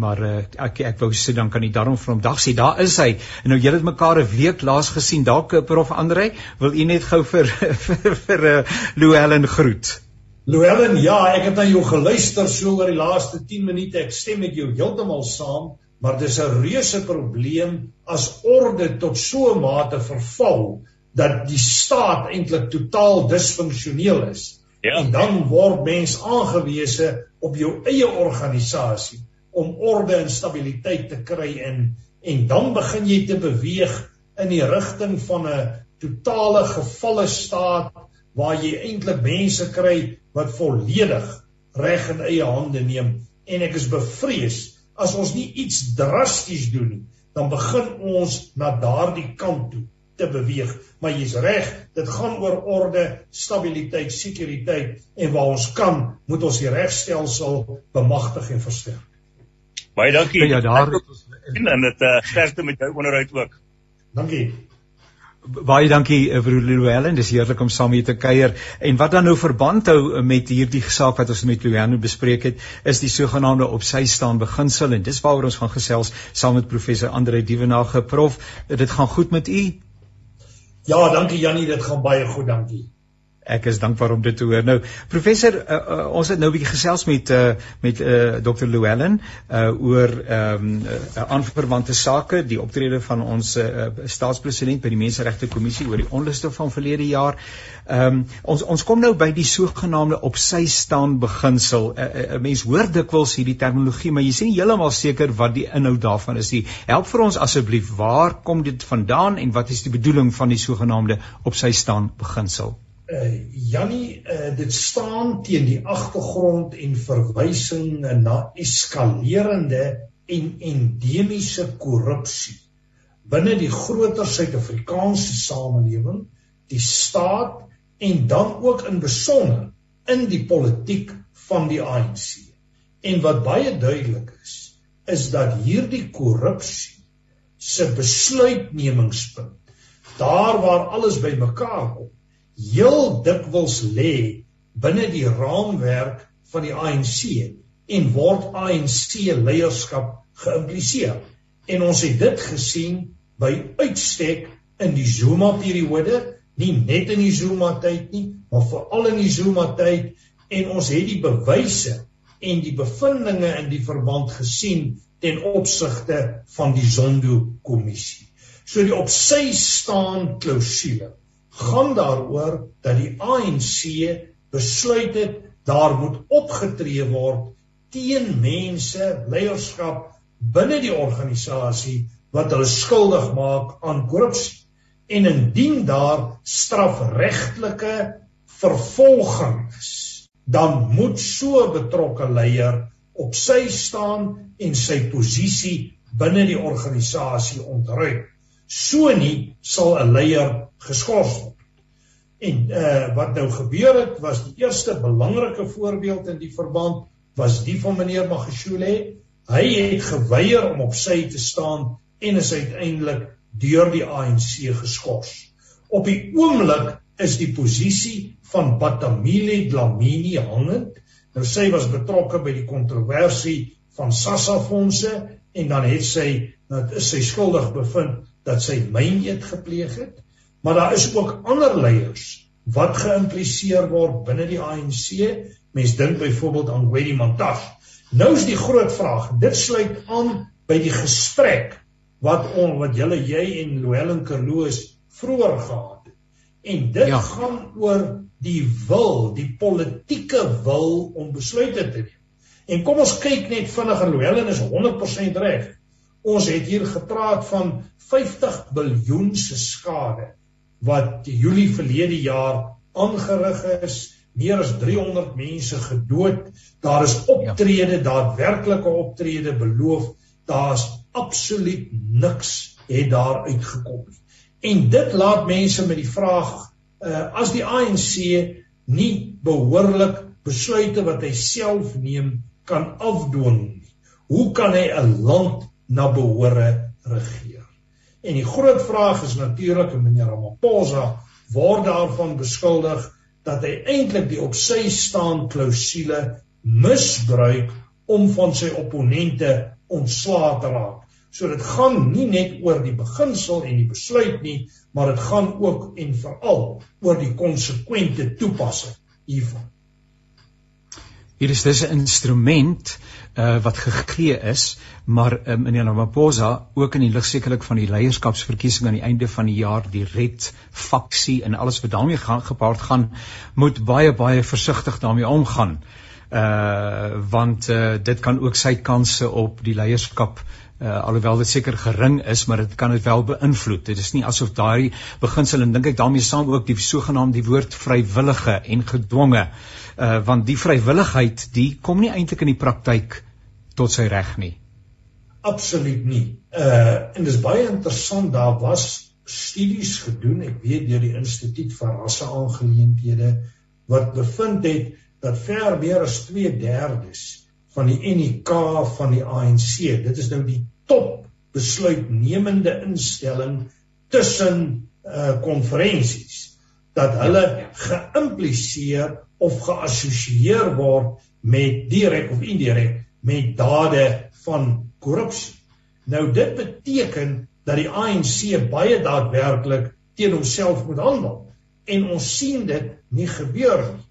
Speaker 2: maar uh, ek ek wou sê dan kan jy daarom vir hom dag sê daar is hy. En nou julle het mekaar 'n week laas gesien. Dalk eh, prof Andre, wil u net gou vir vir, vir uh, Llewellyn groet?
Speaker 4: Llewellyn, ja, ek het aan jou geluister so oor die laaste 10 minute. Ek stem met jou heeltemal saam, maar dis 'n reuse probleem as orde tot so 'n mate verval dat die staat eintlik totaal disfunksioneel is. Ja. En dan word mens aangewese op jou eie organisasie om orde en stabiliteit te kry in en dan begin jy te beweeg in die rigting van 'n totale gevalle staat waar jy eintlik mense kry wat volledig reg in eie hande neem en ek is bevrees as ons nie iets drasties doen nie dan begin ons na daardie kant toe te beweeg. Maar jy's reg dit gaan oor orde stabiliteit sekuriteit en waar ons kan moet ons die regstelsel bemagtig en versterk.
Speaker 3: Baie dankie. Ja daar en dit uh, sterkte met jou onderhoud ook.
Speaker 4: Dankie
Speaker 2: Baie dankie eh, vir Llewellyn, dis heerlik om saam hier te kuier. En wat dan nou verband hou eh, met hierdie saak wat ons met Llewellyn bespreek het, is die sogenaamde op sy staan beginsel en dis waaroor ons gaan gesels saam met professor Andre Dievenage. Prof, dit gaan goed met u?
Speaker 4: Ja, dankie Jannie, dit gaan baie goed, dankie.
Speaker 2: Ek is dankbaar om dit te hoor. Nou, professor, uh, uh, ons het nou 'n bietjie gesels met uh, met uh, Dr. Llewellyn uh, oor ehm um, uh, aanverwante sake, die optrede van ons uh, staatspresident by die Menseregte Kommissie oor die onluste van verlede jaar. Ehm um, ons ons kom nou by die sogenaamde op sy staan beginsel. 'n uh, uh, Mens hoor dikwels hierdie terminologie, maar jy sien heeltemal seker wat die inhoud daarvan is. Die help vir ons asseblief, waar kom dit vandaan en wat is die bedoeling van die sogenaamde op sy staan beginsel?
Speaker 4: Uh, Jannie uh, dit staan teen die agtergrond en verwysing na eskalerende en endemiese korrupsie binne die groter Suid-Afrikaanse samelewing, die staat en dan ook in besonder in die politiek van die ANC. En wat baie duidelik is, is dat hierdie korrupsie se besluitnemingspunt daar waar alles bymekaar kom heel dikwels lê binne die raamwerk van die ANC en word ANC leierskap geïmpliseer. En ons het dit gesien by uitstek in die Zuma periode, nie net in die Zuma tyd nie, maar veral in die Zuma tyd en ons het die bewyse en die bevindinge in die verband gesien ten opsigte van die Zondo kommissie. So die op sy staan klousule gaan daaroor dat die ANC besluit het daar moet opgetree word teen mense, leierskap binne die organisasie wat hulle skuldig maak aan korrupsie. En indien daar strafregtelike vervolging is, dan moet so betrokke leier op sy staan en sy posisie binne die organisasie ontruim. So nie sal 'n leier geskort word. En uh wat nou gebeur het was die eerste belangrike voorbeeld in die verband was die van meneer Magashule. Hy het geweier om op sy te staan en is uiteindelik deur die ANC geskort. Op die oomblik is die posisie van Batamile Dlamini hangend. Nou sy was betrokke by die kontroversie van Sassa fondse en dan het sy dat is sy skuldig bevind dat sy myneet gepleeg het. Maar daar is ook ander leiers wat geïmpliseer word binne die ANC. Mens dink byvoorbeeld aan Wedi Mantas. Nou is die groot vraag, dit sluit aan by die gesprek wat on, wat julle jy en Louwelen Kerloos vroeër gehad het. En dit ja. gaan oor die wil, die politieke wil om besluite te neem. En kom ons kyk net vinnig en Louwelen is 100% reg. Ons het hier gepraat van 50 biljoen se skade wat Julie verlede jaar aangerig is. Meer as 300 mense gedood. Daar is optrede, daadwerklike optrede beloof. Daar's absoluut niks het daar uitgekom nie. En dit laat mense met die vraag uh, as die ANC nie behoorlik besluite wat hy self neem kan afdwing nie. Hoe kan hy 'n land na behoore regeer. En die groot vraag is natuurlik en meneer Ramaphosa word daarvan beskuldig dat hy eintlik die op sy staan klousule misbruik om van sy opponente ontslae te raak. So dit gaan nie net oor die beginsel en die besluit nie, maar dit gaan ook en veral oor die konsekwente toepassing hiervan.
Speaker 2: Hier is dis 'n instrument uh, wat gegee is, maar uh, meneer Ramaphosa ook in die lig sekerlik van die leierskapsverkiesing aan die einde van die jaar die red faksie en alles wat daarmee gaan gepaard gaan, moet baie baie versigtig daarmee omgaan. Uh want uh, dit kan ook sy kansse op die leierskap uh, alhoewel dit seker gering is, maar dit kan dit wel beïnvloed. Dit is nie asof daai beginsel en dink ek daarmee saam ook die sogenaamde die woord vrywillige en gedwonge uh want die vrywilligheid die kom nie eintlik in die praktyk tot sy reg nie.
Speaker 4: Absoluut nie. Uh en dis baie interessant daar was studies gedoen, ek weet deur die Instituut vir Rasseaangeleenthede wat bevind het dat ver meer as 2/3 van die NK van die ANC, dit is nou die top besluitnemende instelling tussen uh konferensies dat hulle geïmpliseer of geassosieer word met direk of indirek met dade van korrupsie. Nou dit beteken dat die ANC baie daadwerklik teen homself moet handel en ons sien dit nie gebeur nie.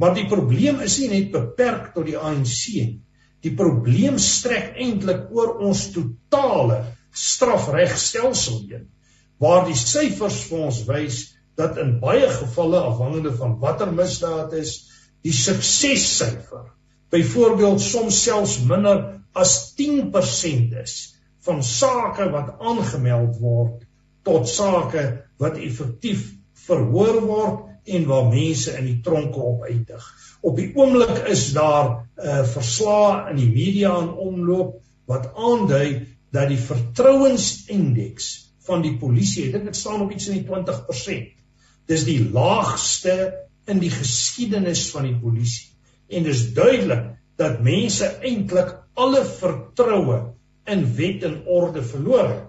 Speaker 4: Maar die probleem is nie net beperk tot die ANC nie. Die probleem strek eintlik oor ons totale strafregstelsel heen waar die syfers vir ons wys dat in baie gevalle afhangende van watter misdaad is die suksessyfer byvoorbeeld soms selfs minder as 10% is van sake wat aangemeld word tot sake wat effektief verhoor word en waar mense in die tronke op uitdig. Op die oomblik is daar 'n uh, eh, verslae in die media in omloop wat aandui dat die vertrouensindeks van die polisie, ek dink dit staan op iets in die 20%, Dis die laagste in die geskiedenis van die polisie. En dis duidelik dat mense eintlik alle vertroue in wet en orde verloor het.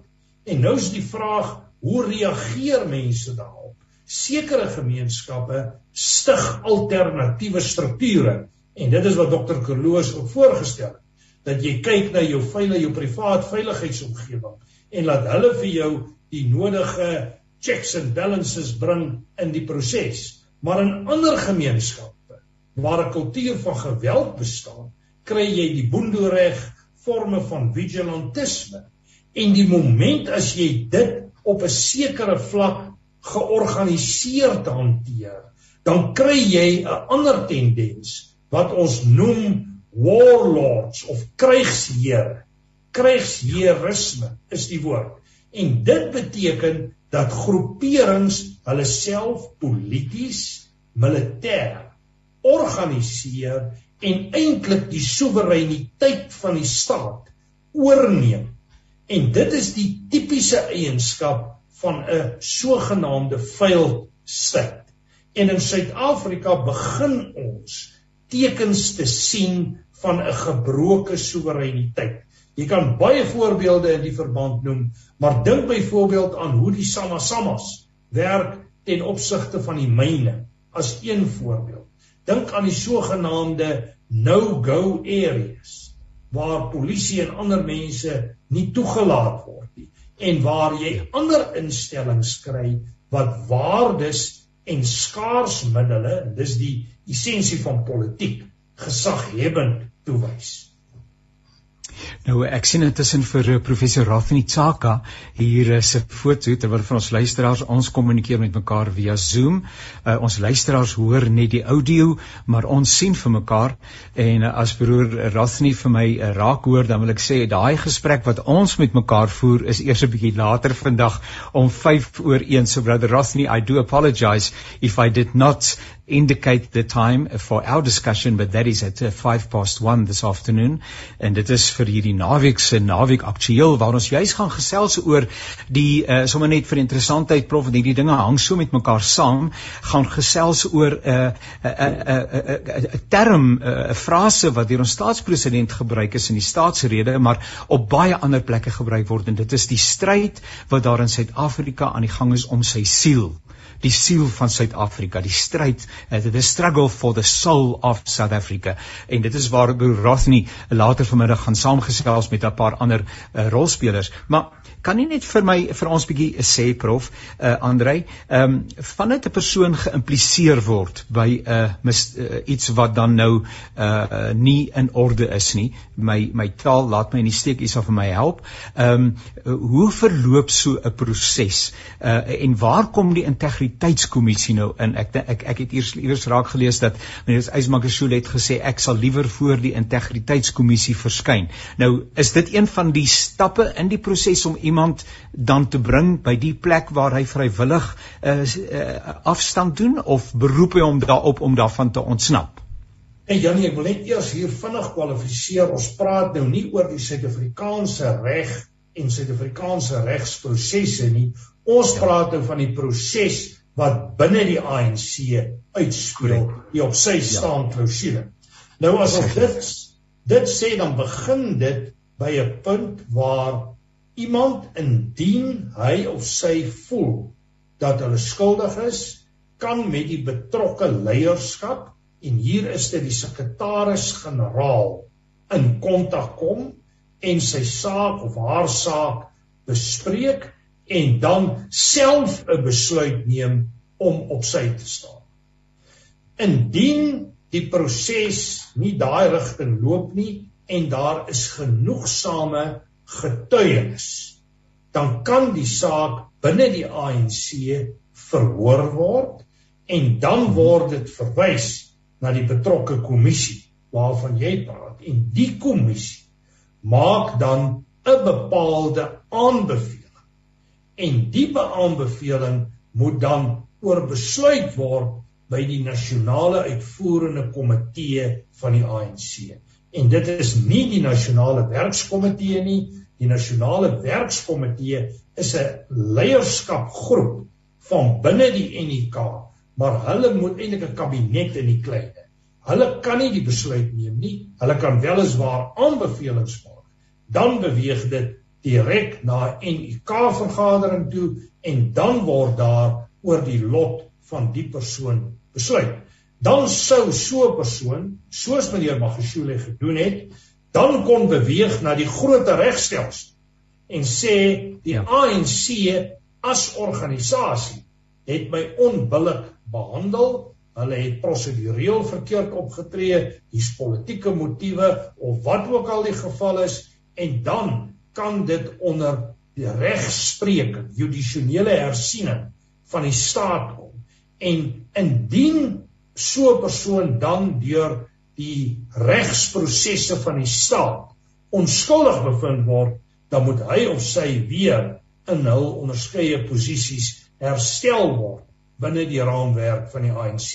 Speaker 4: En nou is die vraag, hoe reageer mense daarop? Sekere gemeenskappe stig alternatiewe strukture en dit is wat dokter Kerloos ook voorgestel het dat jy kyk na jou veilige jou privaat veiligheidsomgewing en laat hulle vir jou die nodige checks and balances bring in die proses. Maar in ander gemeenskappe waar 'n kultuur van geweld bestaan, kry jy die boendereg forme van vigilantisme. En die moment as jy dit op 'n sekere vlak georganiseerd hanteer, dan kry jy 'n ander tendens wat ons noem warlords of krygsheere. Krygsheerisme is die woord. En dit beteken dat groeperings hulle self polities, militêr organiseer en eintlik die soewereiniteit van die staat oorneem. En dit is die tipiese eienskap van 'n sogenaamde failed state. En in Suid-Afrika begin ons tekens te sien van 'n gebroke soewereiniteit. Jy kan baie voorbeelde in die verband noem, maar dink byvoorbeeld aan hoe die Samasamas werk ten opsigte van die myne as een voorbeeld. Dink aan die sogenaamde no-go areas waar polisie en ander mense nie toegelaat word nie en waar jy ander instellings kry wat waardes en skaarsmiddele, dis die essensie van politiek, gesaghebend toewys.
Speaker 2: Nou ek sien intussen vir uh, professor Rafni Tsaka hier is 'n foto terwyl van ons luisteraars ons kommunikeer met mekaar via Zoom. Uh, ons luisteraars hoor net die audio, maar ons sien vir mekaar en uh, as broer Rafni vir my uh, raak hoor, dan wil ek sê daai gesprek wat ons met mekaar voer is eers 'n bietjie later vandag om 5 oor 1. So brother Rafni, I do apologize if I did not indicate the time for our discussion but that is at uh, 5 past 1 this afternoon. En dit is vir hierdie naweek se naweek aktueel waar ons juis gaan gesels oor die uh, sommer net vir interessantheid prof want hierdie dinge hang so met mekaar saam. Gaan gesels oor 'n uh, 'n uh, 'n uh, 'n uh, uh, term uh, frase wat deur ons staatspresident gebruik is in die staatsrede maar op baie ander plekke gebruik word. En dit is die stryd wat daar in Suid-Afrika aan die gang is om sy siel die siel van Suid-Afrika, die stryd, uh, the struggle for the soul of South Africa. En dit is waar Broer Rothney later vanmiddag gaan saamgesels met 'n paar ander uh, rolspelers. Maar kan nie net vir my vir ons bietjie sê prof uh, Andrei ehm um, vandat 'n persoon geïmpliseer word by 'n uh, uh, iets wat dan nou uh nie in orde is nie. My my taal laat my in die steek iets of vir my help. Ehm um, hoe verloop so 'n proses? Uh en waar kom die integriteitskommissie nou in? Ek ek ek het eers iewers raak gelees dat meneer Ysmakashule het gesê ek sal liewer voor die integriteitskommissie verskyn. Nou is dit een van die stappe in die proses om iemand dan te bring by die plek waar hy vrywillig uh, uh, afstand doen of beroep hy hom daarop om daarvan te ontsnap?
Speaker 4: En Janie, ek wil net eers hier vinnig kwalifiseer. Ons praat nou nie oor die Suid-Afrikaanse reg en Suid-Afrikaanse regsprosesse nie. Ons praat nou van die proses wat binne die ANC uitspeel, die op sy staan klousule. Nou as ons dit dit sê dan begin dit by 'n punt waar iemand indien hy of sy voel dat hulle skuldig is, kan met die betrokke leierskap en hier is dit die sekretaris-generaal in kontak kom en sy saak of haar saak bespreek en dan self 'n besluit neem om op sy te staan. Indien die proses nie daai rigting loop nie en daar is genoegsame getuienis, dan kan die saak binne die ANC verhoor word en dan word dit verwys na die betrokke kommissie waarvan jy praat. En die kommissie maak dan 'n bepaalde aanbeveling. En die aanbeveling moet dan oorbesluit word by die nasionale uitvoerende komitee van die ANC en dit is nie die nasionale werkskomitee nie Die nasionale werkskomitee is 'n leierskapgroep van binne die NEK, maar hulle moet eintlik 'n kabinet in die klein hê. Hulle kan nie die besluit neem nie. Hulle kan weliswaar aanbevelings maak. Dan beweeg dit direk na 'n NEK vergadering toe en dan word daar oor die lot van die persoon besluit. Dan sou so 'n persoon, soos meneer Magashule gedoen het, dan kon beweeg na die groter regstelsel en sê die ja. ANC as organisasie het my onbillik behandel hulle het prosedureel verkeerd opgetree hier's politieke motiewe of wat ook al die geval is en dan kan dit onder die regspreek judisionele hersiening van die staat kom en indien so 'n persoon dan deur die regsprosesse van die staat onskuldig bevind word, dan moet hy of sy weer in hul onderskeie posisies herstel word binne die raamwerk van die ANC.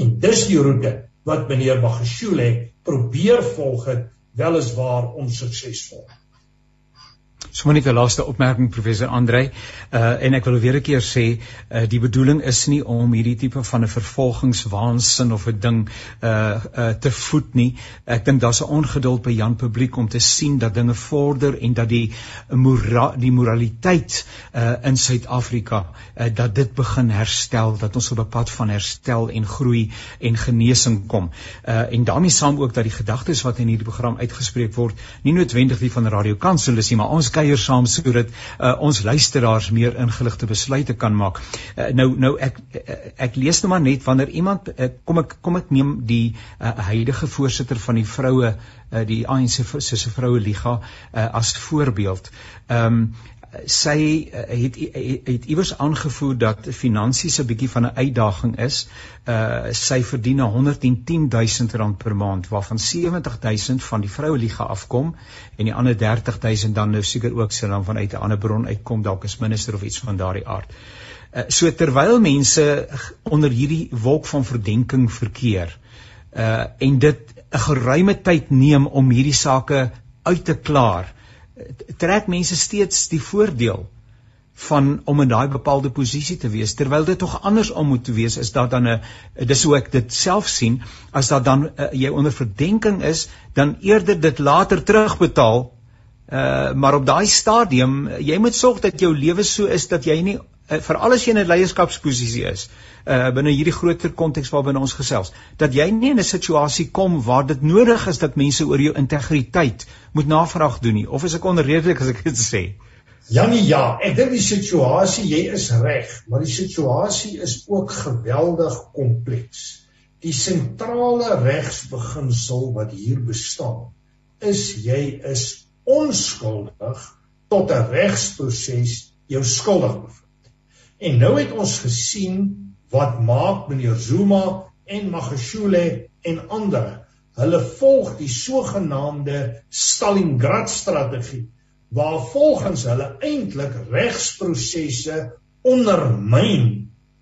Speaker 4: En dis die roete wat meneer Magashule probeer volg het, weliswaar onsuksesvol.
Speaker 2: So net 'n laaste opmerking professor Andrei uh en ek wil weer 'n keer sê uh die bedoeling is nie om hierdie tipe van 'n vervolgingswaansin of 'n ding uh uh te voed nie. Ek dink daar's 'n ongeduld by Jan publiek om te sien dat dinge vorder en dat die mora die moraliteit uh in Suid-Afrika uh dat dit begin herstel, dat ons op 'n pad van herstel en groei en genesing kom. Uh en daarmee saam ook dat die gedagtes wat in hierdie program uitgespreek word, nie noodwendig die van Radio Kansel is nie, maar ons kuier saam sodat uh, ons luisteraars meer ingeligte besluite kan maak. Uh, nou nou ek ek lees nou maar net wanneer iemand uh, kom ek kom ek neem die uh, huidige voorsitter van die vroue uh, die ANC se vroue liga uh, as voorbeeld. Ehm um, sy uh, het het iewers aangevoer dat finansies 'n bietjie van 'n uitdaging is. Uh sy verdien 110 000 rand per maand waarvan 70 000 van die vroue liga afkom en die ander 30 000 dan nou seker ook sy dan vanuit 'n ander bron uitkom dalk as minister of iets van daardie aard. Uh so terwyl mense onder hierdie wolk van verdenking verkeer uh en dit 'n geruime tyd neem om hierdie sake uit te klaar trek mense steeds die voordeel van om in daai bepaalde posisie te wees terwyl dit tog andersom moet wees is dat dan 'n dis hoe ek dit self sien as dat dan uh, jy onder verdenking is dan eerder dit later terugbetaal uh, maar op daai stadium jy moet sorg dat jou lewe so is dat jy nie uh, veral as jy in 'n leierskapsposisie is uh, binne hierdie groter konteks waarbinne ons gesels dat jy nie in 'n situasie kom waar dit nodig is dat mense oor jou integriteit moet navraag doen nie. Of is ek onredelik as ek dit sê?
Speaker 4: Janie ja ek dink die situasie jy is reg maar die situasie is ook geweldig kompleks. Die sentrale regsbeginsel wat hier bestaan is jy is onskuldig tot 'n regsproses jou skuldig bevind En nou het ons gesien wat maak meneer Zuma en Magashule en ander. Hulle volg die sogenaamde Stalingrad strategie waar volgens hulle eintlik regsprosesse ondermyn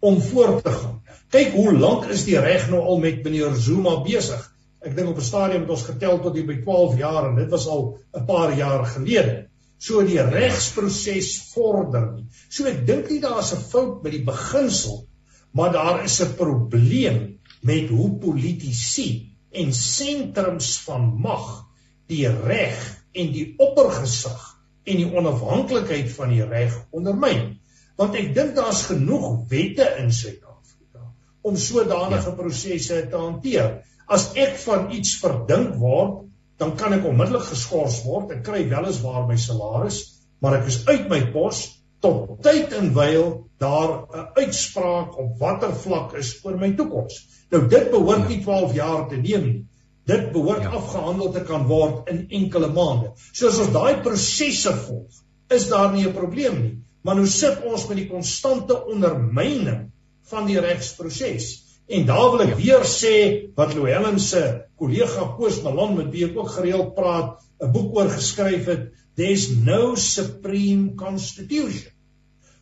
Speaker 4: om voort te gaan. Kyk hoe lank is die reg nou al met meneer Zuma besig? Ek dink op 'n stadium het ons getel tot hier by 12 jaar en dit was al 'n paar jaar gelede. So die regsproses vorder nie. So ek dink nie daar's 'n fout met die beginsel, maar daar is 'n probleem met hoe politici en sentrums van mag die reg en die oppergesag en die onafhanklikheid van die reg ondermyn. Want ek dink daar's genoeg wette in Suid-Afrika om sodanige ja. prosesse te hanteer. As ek van iets verdink word, dan kan ek onmiddellik geskort word. Ek kry weliswaar my salaris, maar ek is uit my pos tot tyd en wyl daar 'n uitspraak op watter vlak is oor my toekoms. Nou dit behoort nie 12 jaar te neem nie. Dit behoort ja. afgehandel te kan word in enkele maande. So as ons daai prosesse volg, is daar nie 'n probleem nie. Maar nou sit ons met die konstante ondermyning van die regsproses. En daar wil ek weer sê wat Louwelen se kollega Koos Malan met wie ek ook gereeld praat, 'n boek oor geskryf het, There's no supreme constitution.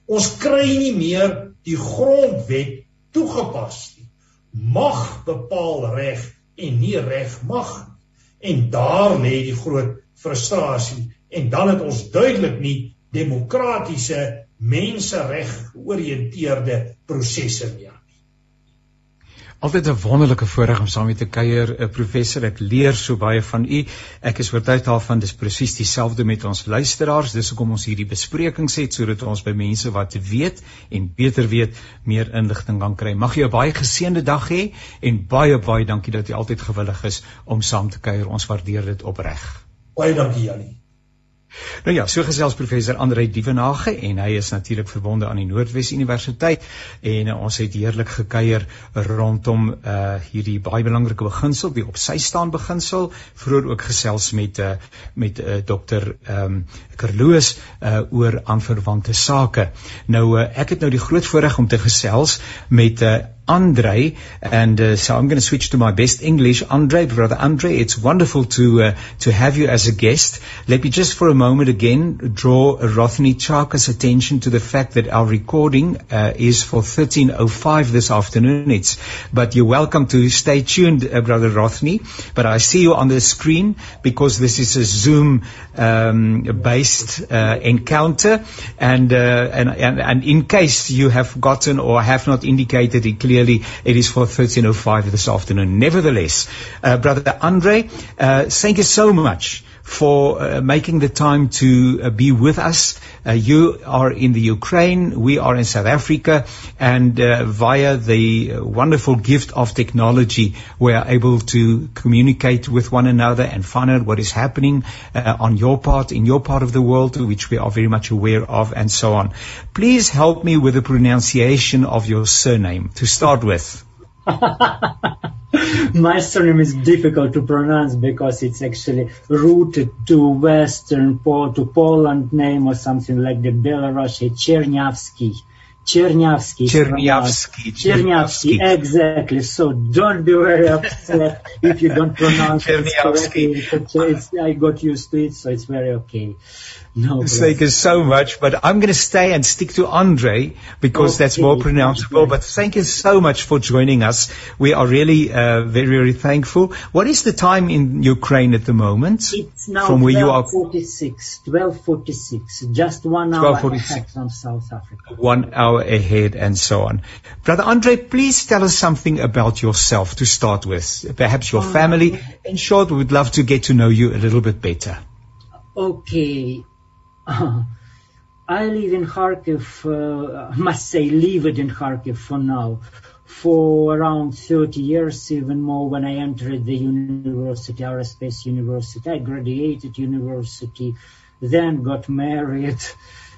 Speaker 4: Ons kry nie meer die grondwet toegepas nie. Mag bepaal reg en nie reg mag nie. En daar lê die groot frustrasie en dan het ons duidelik nie demokratiese mensereg georiënteerde prosesse meer.
Speaker 2: Altyd 'n wonderlike voorreg om saam met te kuier, 'n professor. Ek leer so baie van u. Ek is oortuig daarvan dis presies dieselfde met ons luisteraars. Dis hoekom ons hierdie besprekings het sodat ons by mense wat weet en beter weet meer inligting kan kry. Mag jy 'n baie geseënde dag hê en baie baie dankie dat jy altyd gewillig is om saam te kuier. Ons waardeer dit opreg.
Speaker 4: Baie dankie Janie.
Speaker 2: Nou ja, so gesels professor Andrei Dievenage en hy is natuurlik verbonde aan die Noordwes Universiteit en uh, ons het heerlik gekuier rondom uh hierdie baie belangrike beginsel, die op sy staan beginsel, vroeër ook gesels met uh met uh, dokter ehm um, Kerloos uh oor aanverwante sake. Nou uh, ek het nou die groot voorreg om te gesels met uh Andre, and uh, so I'm going to switch to my best English. Andre, brother Andre, it's wonderful to uh, to have you as a guest. Let me just for a moment again draw Rothny Chaka's attention to the fact that our recording uh, is for 13:05 this afternoon. It's, but you're welcome to stay tuned, uh, brother Rothny. But I see you on the screen because this is a Zoom um, based uh, encounter, and, uh, and and and in case you have forgotten or have not indicated it clearly clearly it is for 13.05 this afternoon. Nevertheless, uh, Brother Andre, uh, thank you so much for uh, making the time to uh, be with us. Uh, you are in the Ukraine, we are in South Africa, and uh, via the wonderful gift of technology, we are able to communicate with one another and find out what is happening uh, on your part, in your part of the world, which we are very much aware of, and so on. Please help me with the pronunciation of your surname to start with.
Speaker 5: My surname is difficult to pronounce because it's actually rooted to Western Pol to Poland name or something like the Belarus Chernyavsky.
Speaker 2: Chernyavsky. Chernyavsky.
Speaker 5: Chernyavsky, exactly. So don't be very upset if you don't pronounce it correctly. I got used to it, so it's very okay.
Speaker 2: No, Thank you so much. But I'm going to stay and stick to Andre because okay. that's more pronounceable. But thank you so much for joining us. We are really uh, very, very thankful. What is the time in Ukraine at the moment?
Speaker 5: It's now from where you are 46, 1246, just one hour ahead from South Africa.
Speaker 2: One hour ahead and so on. Brother Andre, please tell us something about yourself to start with. Perhaps your uh, family. In short, we would love to get to know you a little bit better.
Speaker 5: Okay. I live in Kharkiv, uh, must say lived in Kharkiv for now, for around 30 years, even more when I entered the university, aerospace university. I graduated university, then got married,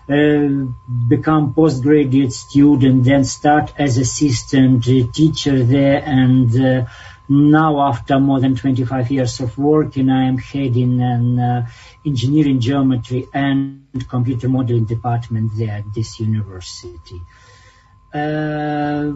Speaker 5: uh, become postgraduate student, then start as assistant teacher there and uh, now after more than 25 years of working, I am heading an uh, engineering geometry and computer modeling department there at this university. Uh,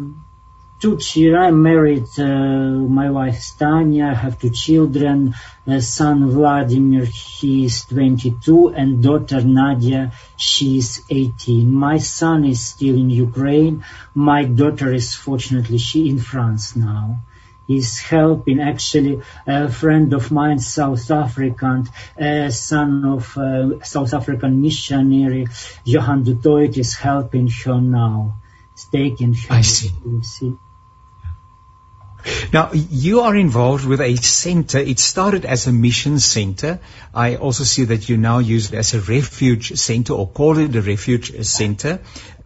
Speaker 5: two children. I'm married. Uh, my wife Stania. I have two children. Uh, son Vladimir, he is 22, and daughter Nadia, she is 18. My son is still in Ukraine. My daughter is fortunately she in France now is helping actually a friend of mine, South African, a son of a South African missionary, Johan du Toit is helping her now. It's taking her.
Speaker 2: I see. see. Now, you are involved with a center. It started as a mission center. I also see that you now use it as a refuge center or call it a refuge center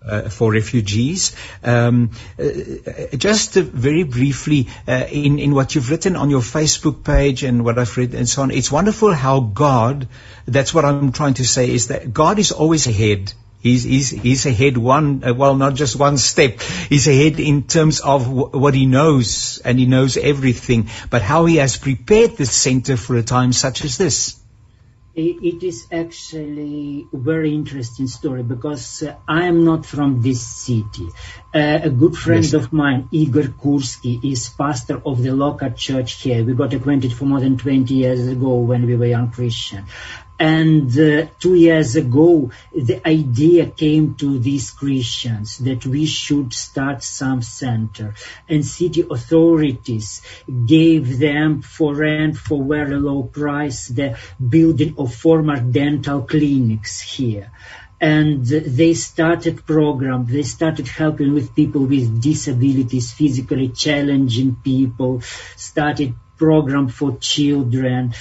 Speaker 2: uh, for refugees. Um, uh, just very briefly, uh, in, in what you've written on your Facebook page and what I've read and so on, it's wonderful how God, that's what I'm trying to say, is that God is always ahead. He's, he's, he's ahead one, uh, well, not just one step. He's ahead in terms of w- what he knows, and he knows everything, but how he has prepared the center for a time such as this
Speaker 5: it is actually a very interesting story because uh, I am not from this city. Uh, a good friend yes. of mine, Igor Kursky, is pastor of the local church here. We got acquainted for more than 20 years ago when we were young Christian. And uh, two years ago, the idea came to these Christians that we should start some center. And city authorities gave them for rent for very low price the building of former dental clinics here and they started program they started helping with people with disabilities physically challenging people started program for children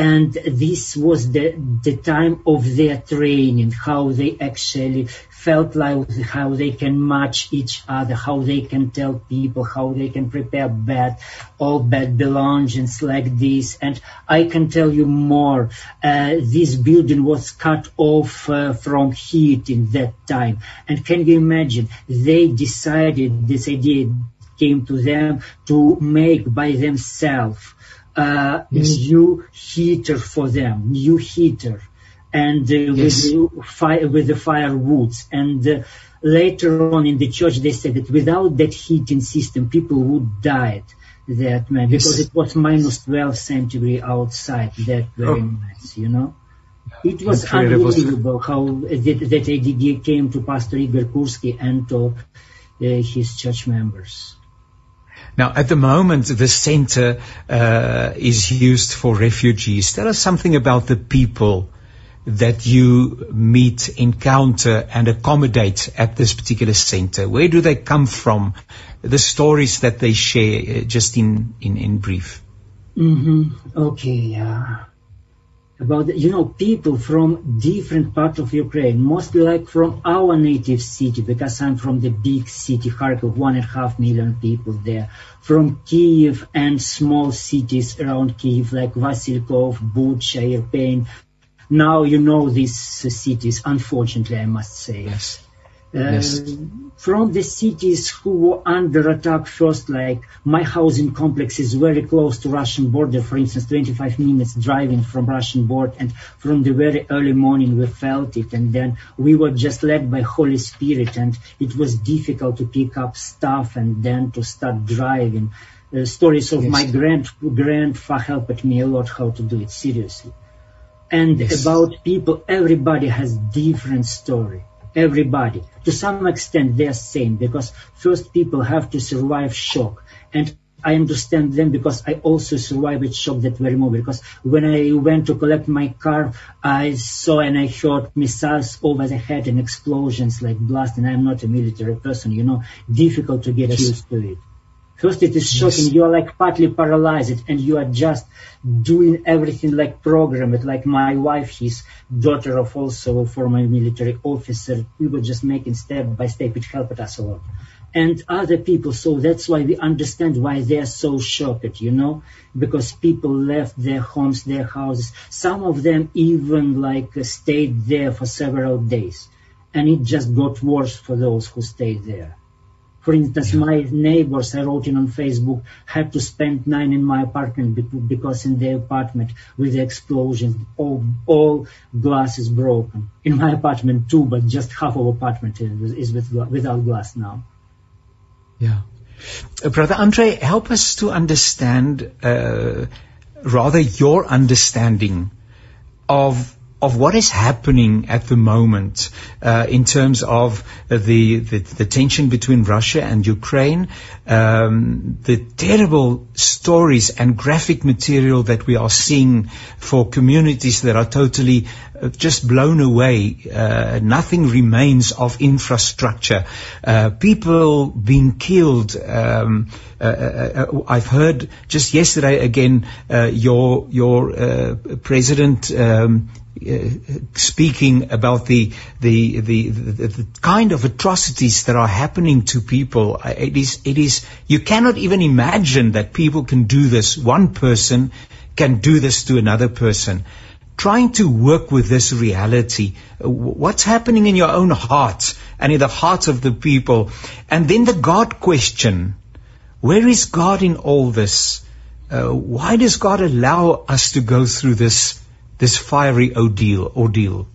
Speaker 5: and this was the the time of their training how they actually felt like how they can match each other how they can tell people how they can prepare bed all bed belongings like this. And i can tell you more uh, this building was cut off uh, from heat in that time. And can you imagine? They decided this idea came to them to make by themselves uh, yes. new heater for them, new heater, and uh, yes. with, fire, with the firewoods. And uh, later on in the church they said that without that heating system people would die that man because yes. it was minus 12 centigrade outside that very oh. nice you know it was Incredible. unbelievable how that, that idea came to Pastor Igor Kurski and to uh, his church members.
Speaker 2: Now, at the moment, the center uh, is used for refugees. Tell us something about the people that you meet, encounter, and accommodate at this particular center. Where do they come from? The stories that they share, uh, just in, in, in brief.
Speaker 5: Mm-hmm. Okay. Uh, about you know people from different parts of Ukraine, mostly like from our native city because I'm from the big city Kharkov, one and a half million people there, from Kiev and small cities around Kiev like Vasilkov, Bucha, Irpin. Now you know these cities, unfortunately, I must say.
Speaker 2: Yes.
Speaker 5: Yes. From the cities who were under attack first, like my housing complex is very close to Russian border, for instance, 25 minutes driving from Russian border, and from the very early morning we felt it, and then we were just led by Holy Spirit, and it was difficult to pick up stuff and then to start driving. Uh, stories of yes. my grand grandfather helped me a lot how to do it seriously. And yes. about people, everybody has different story everybody. To some extent, they're same because first people have to survive shock. And I understand them because I also survived shock that very moment. Because when I went to collect my car, I saw and I heard missiles over the head and explosions like blast. And I'm not a military person, you know, difficult to get yes. used to it. First, it is shocking. Yes. You are like partly paralyzed and you are just doing everything like programmed. Like my wife, she's daughter of also a former military officer. We were just making step by step. which helped us a lot. And other people, so that's why we understand why they're so shocked, you know, because people left their homes, their houses. Some of them even like stayed there for several days. And it just got worse for those who stayed there. For instance, my neighbors, I wrote in on Facebook, had to spend nine in my apartment because in their apartment with the explosion, all, all glass is broken. In my apartment too, but just half of apartment is, with, without glass now.
Speaker 2: Yeah. Uh, Brother Andre, help us to understand, uh, rather your understanding of of what is happening at the moment uh, in terms of the, the, the tension between Russia and Ukraine, um, the terrible stories and graphic material that we are seeing for communities that are totally uh, just blown away. Uh, nothing remains of infrastructure. Uh, people being killed. Um, uh, uh, uh I've heard just yesterday again your your president um, speaking about the the, the the, kind of atrocities that are happening to people. It is it is you cannot even imagine that people can do this. One person can do this to another person. Trying to work with this reality, what's happening in your own heart and in the hearts of the people, and then the God question: Where is God in all this? Uh, why does God allow us to go through this? This fiery ordeal? ordeal?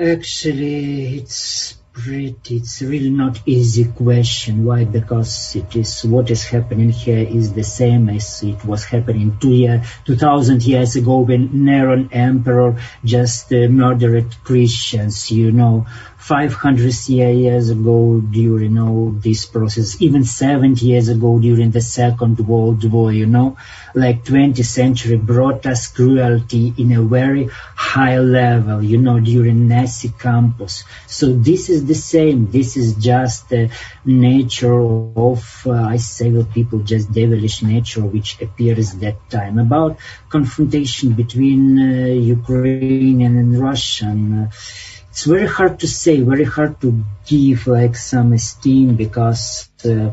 Speaker 5: Actually, it's pretty, it's really not easy question. Why? Because it is, what is happening here is the same as it was happening two year, 2000 years ago when Neron Emperor just uh, murdered Christians, you know. 500 years ago during all this process, even 70 years ago during the Second World War, you know, like 20th century brought us cruelty in a very high level, you know, during Nazi campus. So this is the same. This is just the nature of, uh, I say people, just devilish nature which appears that time. About confrontation between uh, Ukrainian and Russian. Uh, it's very hard to say, very hard to give like some esteem because uh,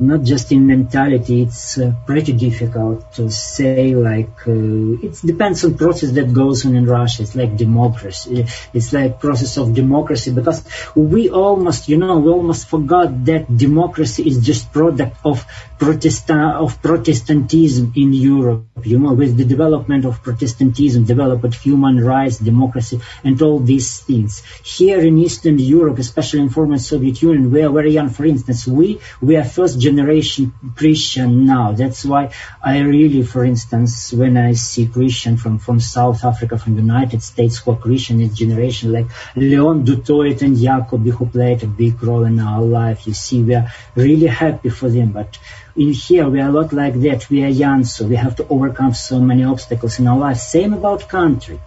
Speaker 5: not just in mentality. It's uh, pretty difficult to say. Like uh, it depends on process that goes on in Russia. It's like democracy. It's like process of democracy because we almost, you know, we almost forgot that democracy is just product of Protestant of Protestantism in Europe. You know, with the development of Protestantism, developed human rights, democracy, and all these things. Here in Eastern Europe, especially in former Soviet Union, we are very young. For instance, we we are first generation Christian now. That's why I really, for instance, when I see Christian from from South Africa, from United States who are Christian in generation, like Leon Dutoit and Jacobi, who played a big role in our life. You see, we are really happy for them, but in here we are a lot like that. We are young, so we have to overcome so many obstacles in our life. Same about country.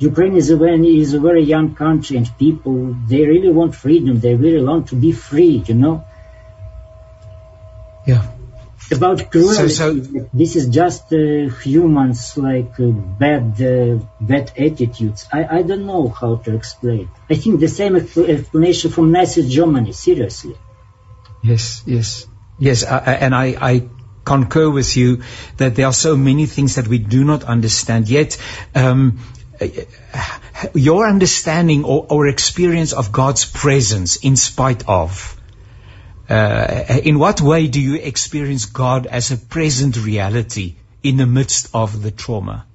Speaker 5: Ukraine is a, very, is a very young country and people, they really want freedom. They really want to be free, you know.
Speaker 2: Yeah.
Speaker 5: About cruelty, so, so, this is just uh, humans like uh, bad, uh, bad attitudes. I, I don't know how to explain. I think the same explanation from Nazi Germany. Seriously.
Speaker 2: Yes, yes. Yes, and I, I concur with you that there are so many things that we do not understand. Yet, um, your understanding or, or, experience of God's presence in spite of, uh, in what way do you experience God as a present reality in the midst of the trauma?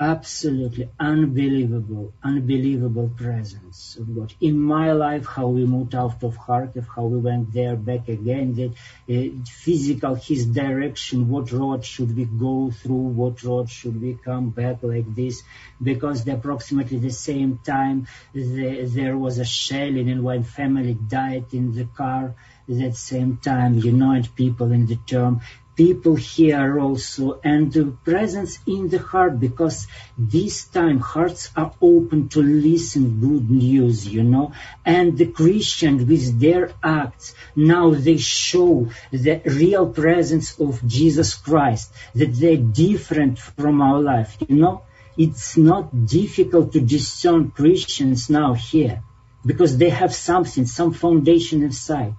Speaker 5: Absolutely unbelievable, unbelievable presence of God. In my life, how we moved out of Kharkiv, how we went there back again, the uh, physical, his direction, what road should we go through, what road should we come back like this, because the approximately the same time the, there was a shelling and one family died in the car, that same time, you know, and people in the term people here also and the presence in the heart because this time hearts are open to listen good news you know? And the christian with their acts now they show the real presence of jesus christ that they're different from our life you know? It's not difficult to discern christians now here because they have something some foundation inside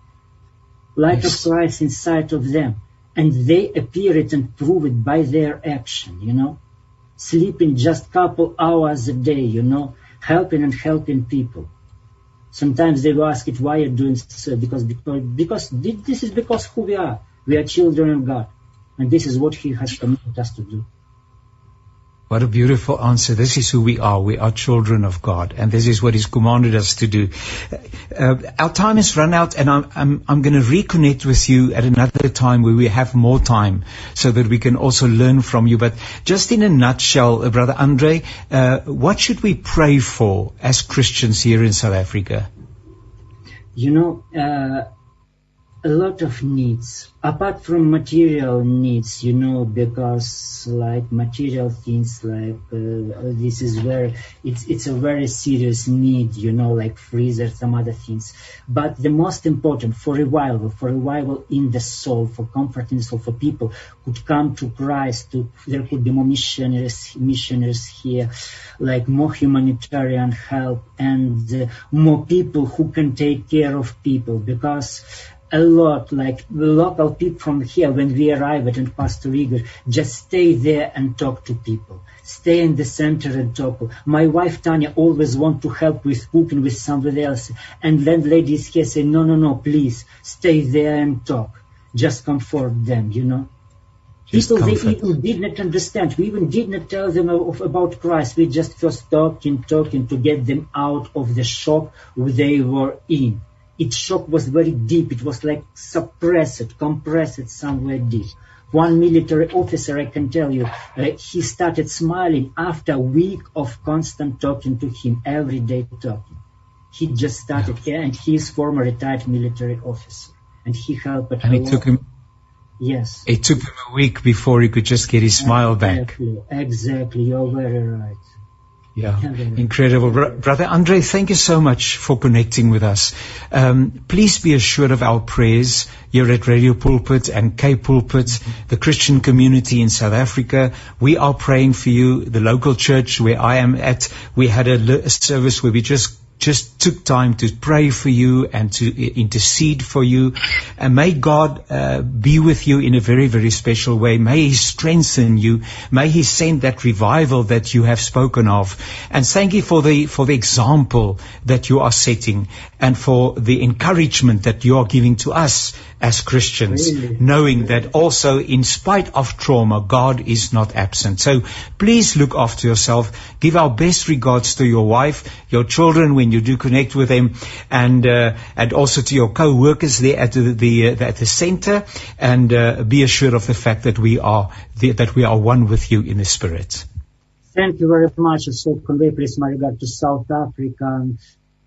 Speaker 5: light yes. of christ inside of them and they appear it and prove it by their action, you know. Sleeping just couple hours a day, you know, helping and helping people. Sometimes they will ask it, why you're doing so? Uh, because, because, because this is because who we are. We are children of God. And this is what He has commanded us to do.
Speaker 2: What a beautiful answer. This is who we are. We are children of God. And this is what He's commanded us to do. Uh, our time has run out and I'm, I'm, I'm going to reconnect with you at another time where we have more time so that we can also learn from you. But just in a nutshell, uh, Brother Andre, uh, what should we pray for as Christians here in South Africa?
Speaker 5: You know, uh, a lot of needs. Apart from material needs you know because like material things like uh, this is where it's it's a very serious need you know like freezer some other things. But the most important for revival for revival in the soul for comfort in the soul for people could come to christ to there could be more missionaries missionaries here like more humanitarian help and uh, more people who can take care of people. Because a lot, like the local people from here, when we arrive at and Pastor Igor, just stay there and talk to people. Stay in the center and talk. My wife Tanya always want to help with cooking with somebody else. And landladies here say, no, no, no, please stay there and talk. Just comfort them, you know. Just people comfort. they even did not understand. We even did not tell them of, about Christ. We just first talking, talking to get them out of the shock they were in its shock was very deep. It was like suppressed, compressed somewhere deep. One military officer, I can tell you, uh, he started smiling after a week of constant talking to him, every day talking. He just started yeah. here, and he is former retired military officer, and he helped.
Speaker 2: And it took him.
Speaker 5: Yes.
Speaker 2: It took him a week before he could just get his smile
Speaker 5: exactly,
Speaker 2: back.
Speaker 5: Exactly. You're very right.
Speaker 2: Yeah, incredible. Brother Andre, thank you so much for connecting with us. Um, please be assured of our prayers here at Radio Pulpit and K Pulpit, the Christian community in South Africa. We are praying for you. The local church where I am at, we had a, a service where we just just took time to pray for you and to intercede for you. And may God uh, be with you in a very, very special way. May He strengthen you. May He send that revival that you have spoken of. And thank you for the, for the example that you are setting and for the encouragement that you are giving to us as Christians, really? knowing that also in spite of trauma, God is not absent. So please look after yourself. Give our best regards to your wife, your children when you do connect with them, and uh, and also to your co-workers there at the, the uh, at the center. And uh, be assured of the fact that we are the, that we are one with you in the spirit.
Speaker 5: Thank you very much. So convey please my regard to South Africa,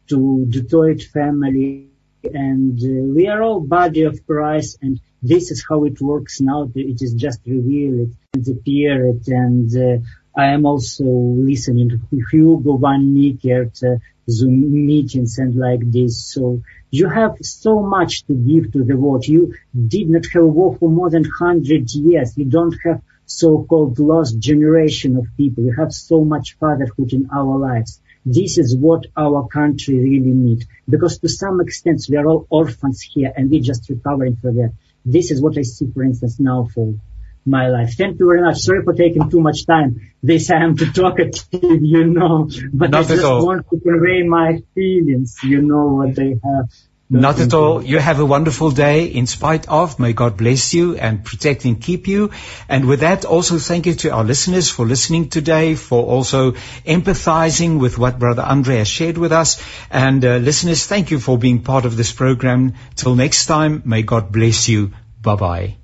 Speaker 5: to Detroit family and uh, we are all body of Christ and this is how it works now. It is just revealed and appeared and uh, I am also listening to Hugo Van Nickert uh, Zoom meetings and like this. So you have so much to give to the world. You did not have war for more than hundred years. You don't have so-called lost generation of people. You have so much fatherhood in our lives. This is what our country really needs. Because to some extent we are all orphans here and we're just recovering from that. This is what I see, for instance, now for my life. Thank you very much. Sorry for taking too much time. This I am too talkative, you know, but Not I just want to convey my feelings, you know, what I have
Speaker 2: not at all. You have a wonderful day in spite of. May God bless you and protect and keep you. And with that, also thank you to our listeners for listening today, for also empathizing with what Brother Andre has shared with us. And uh, listeners, thank you for being part of this program. Till next time, may God bless you. Bye bye.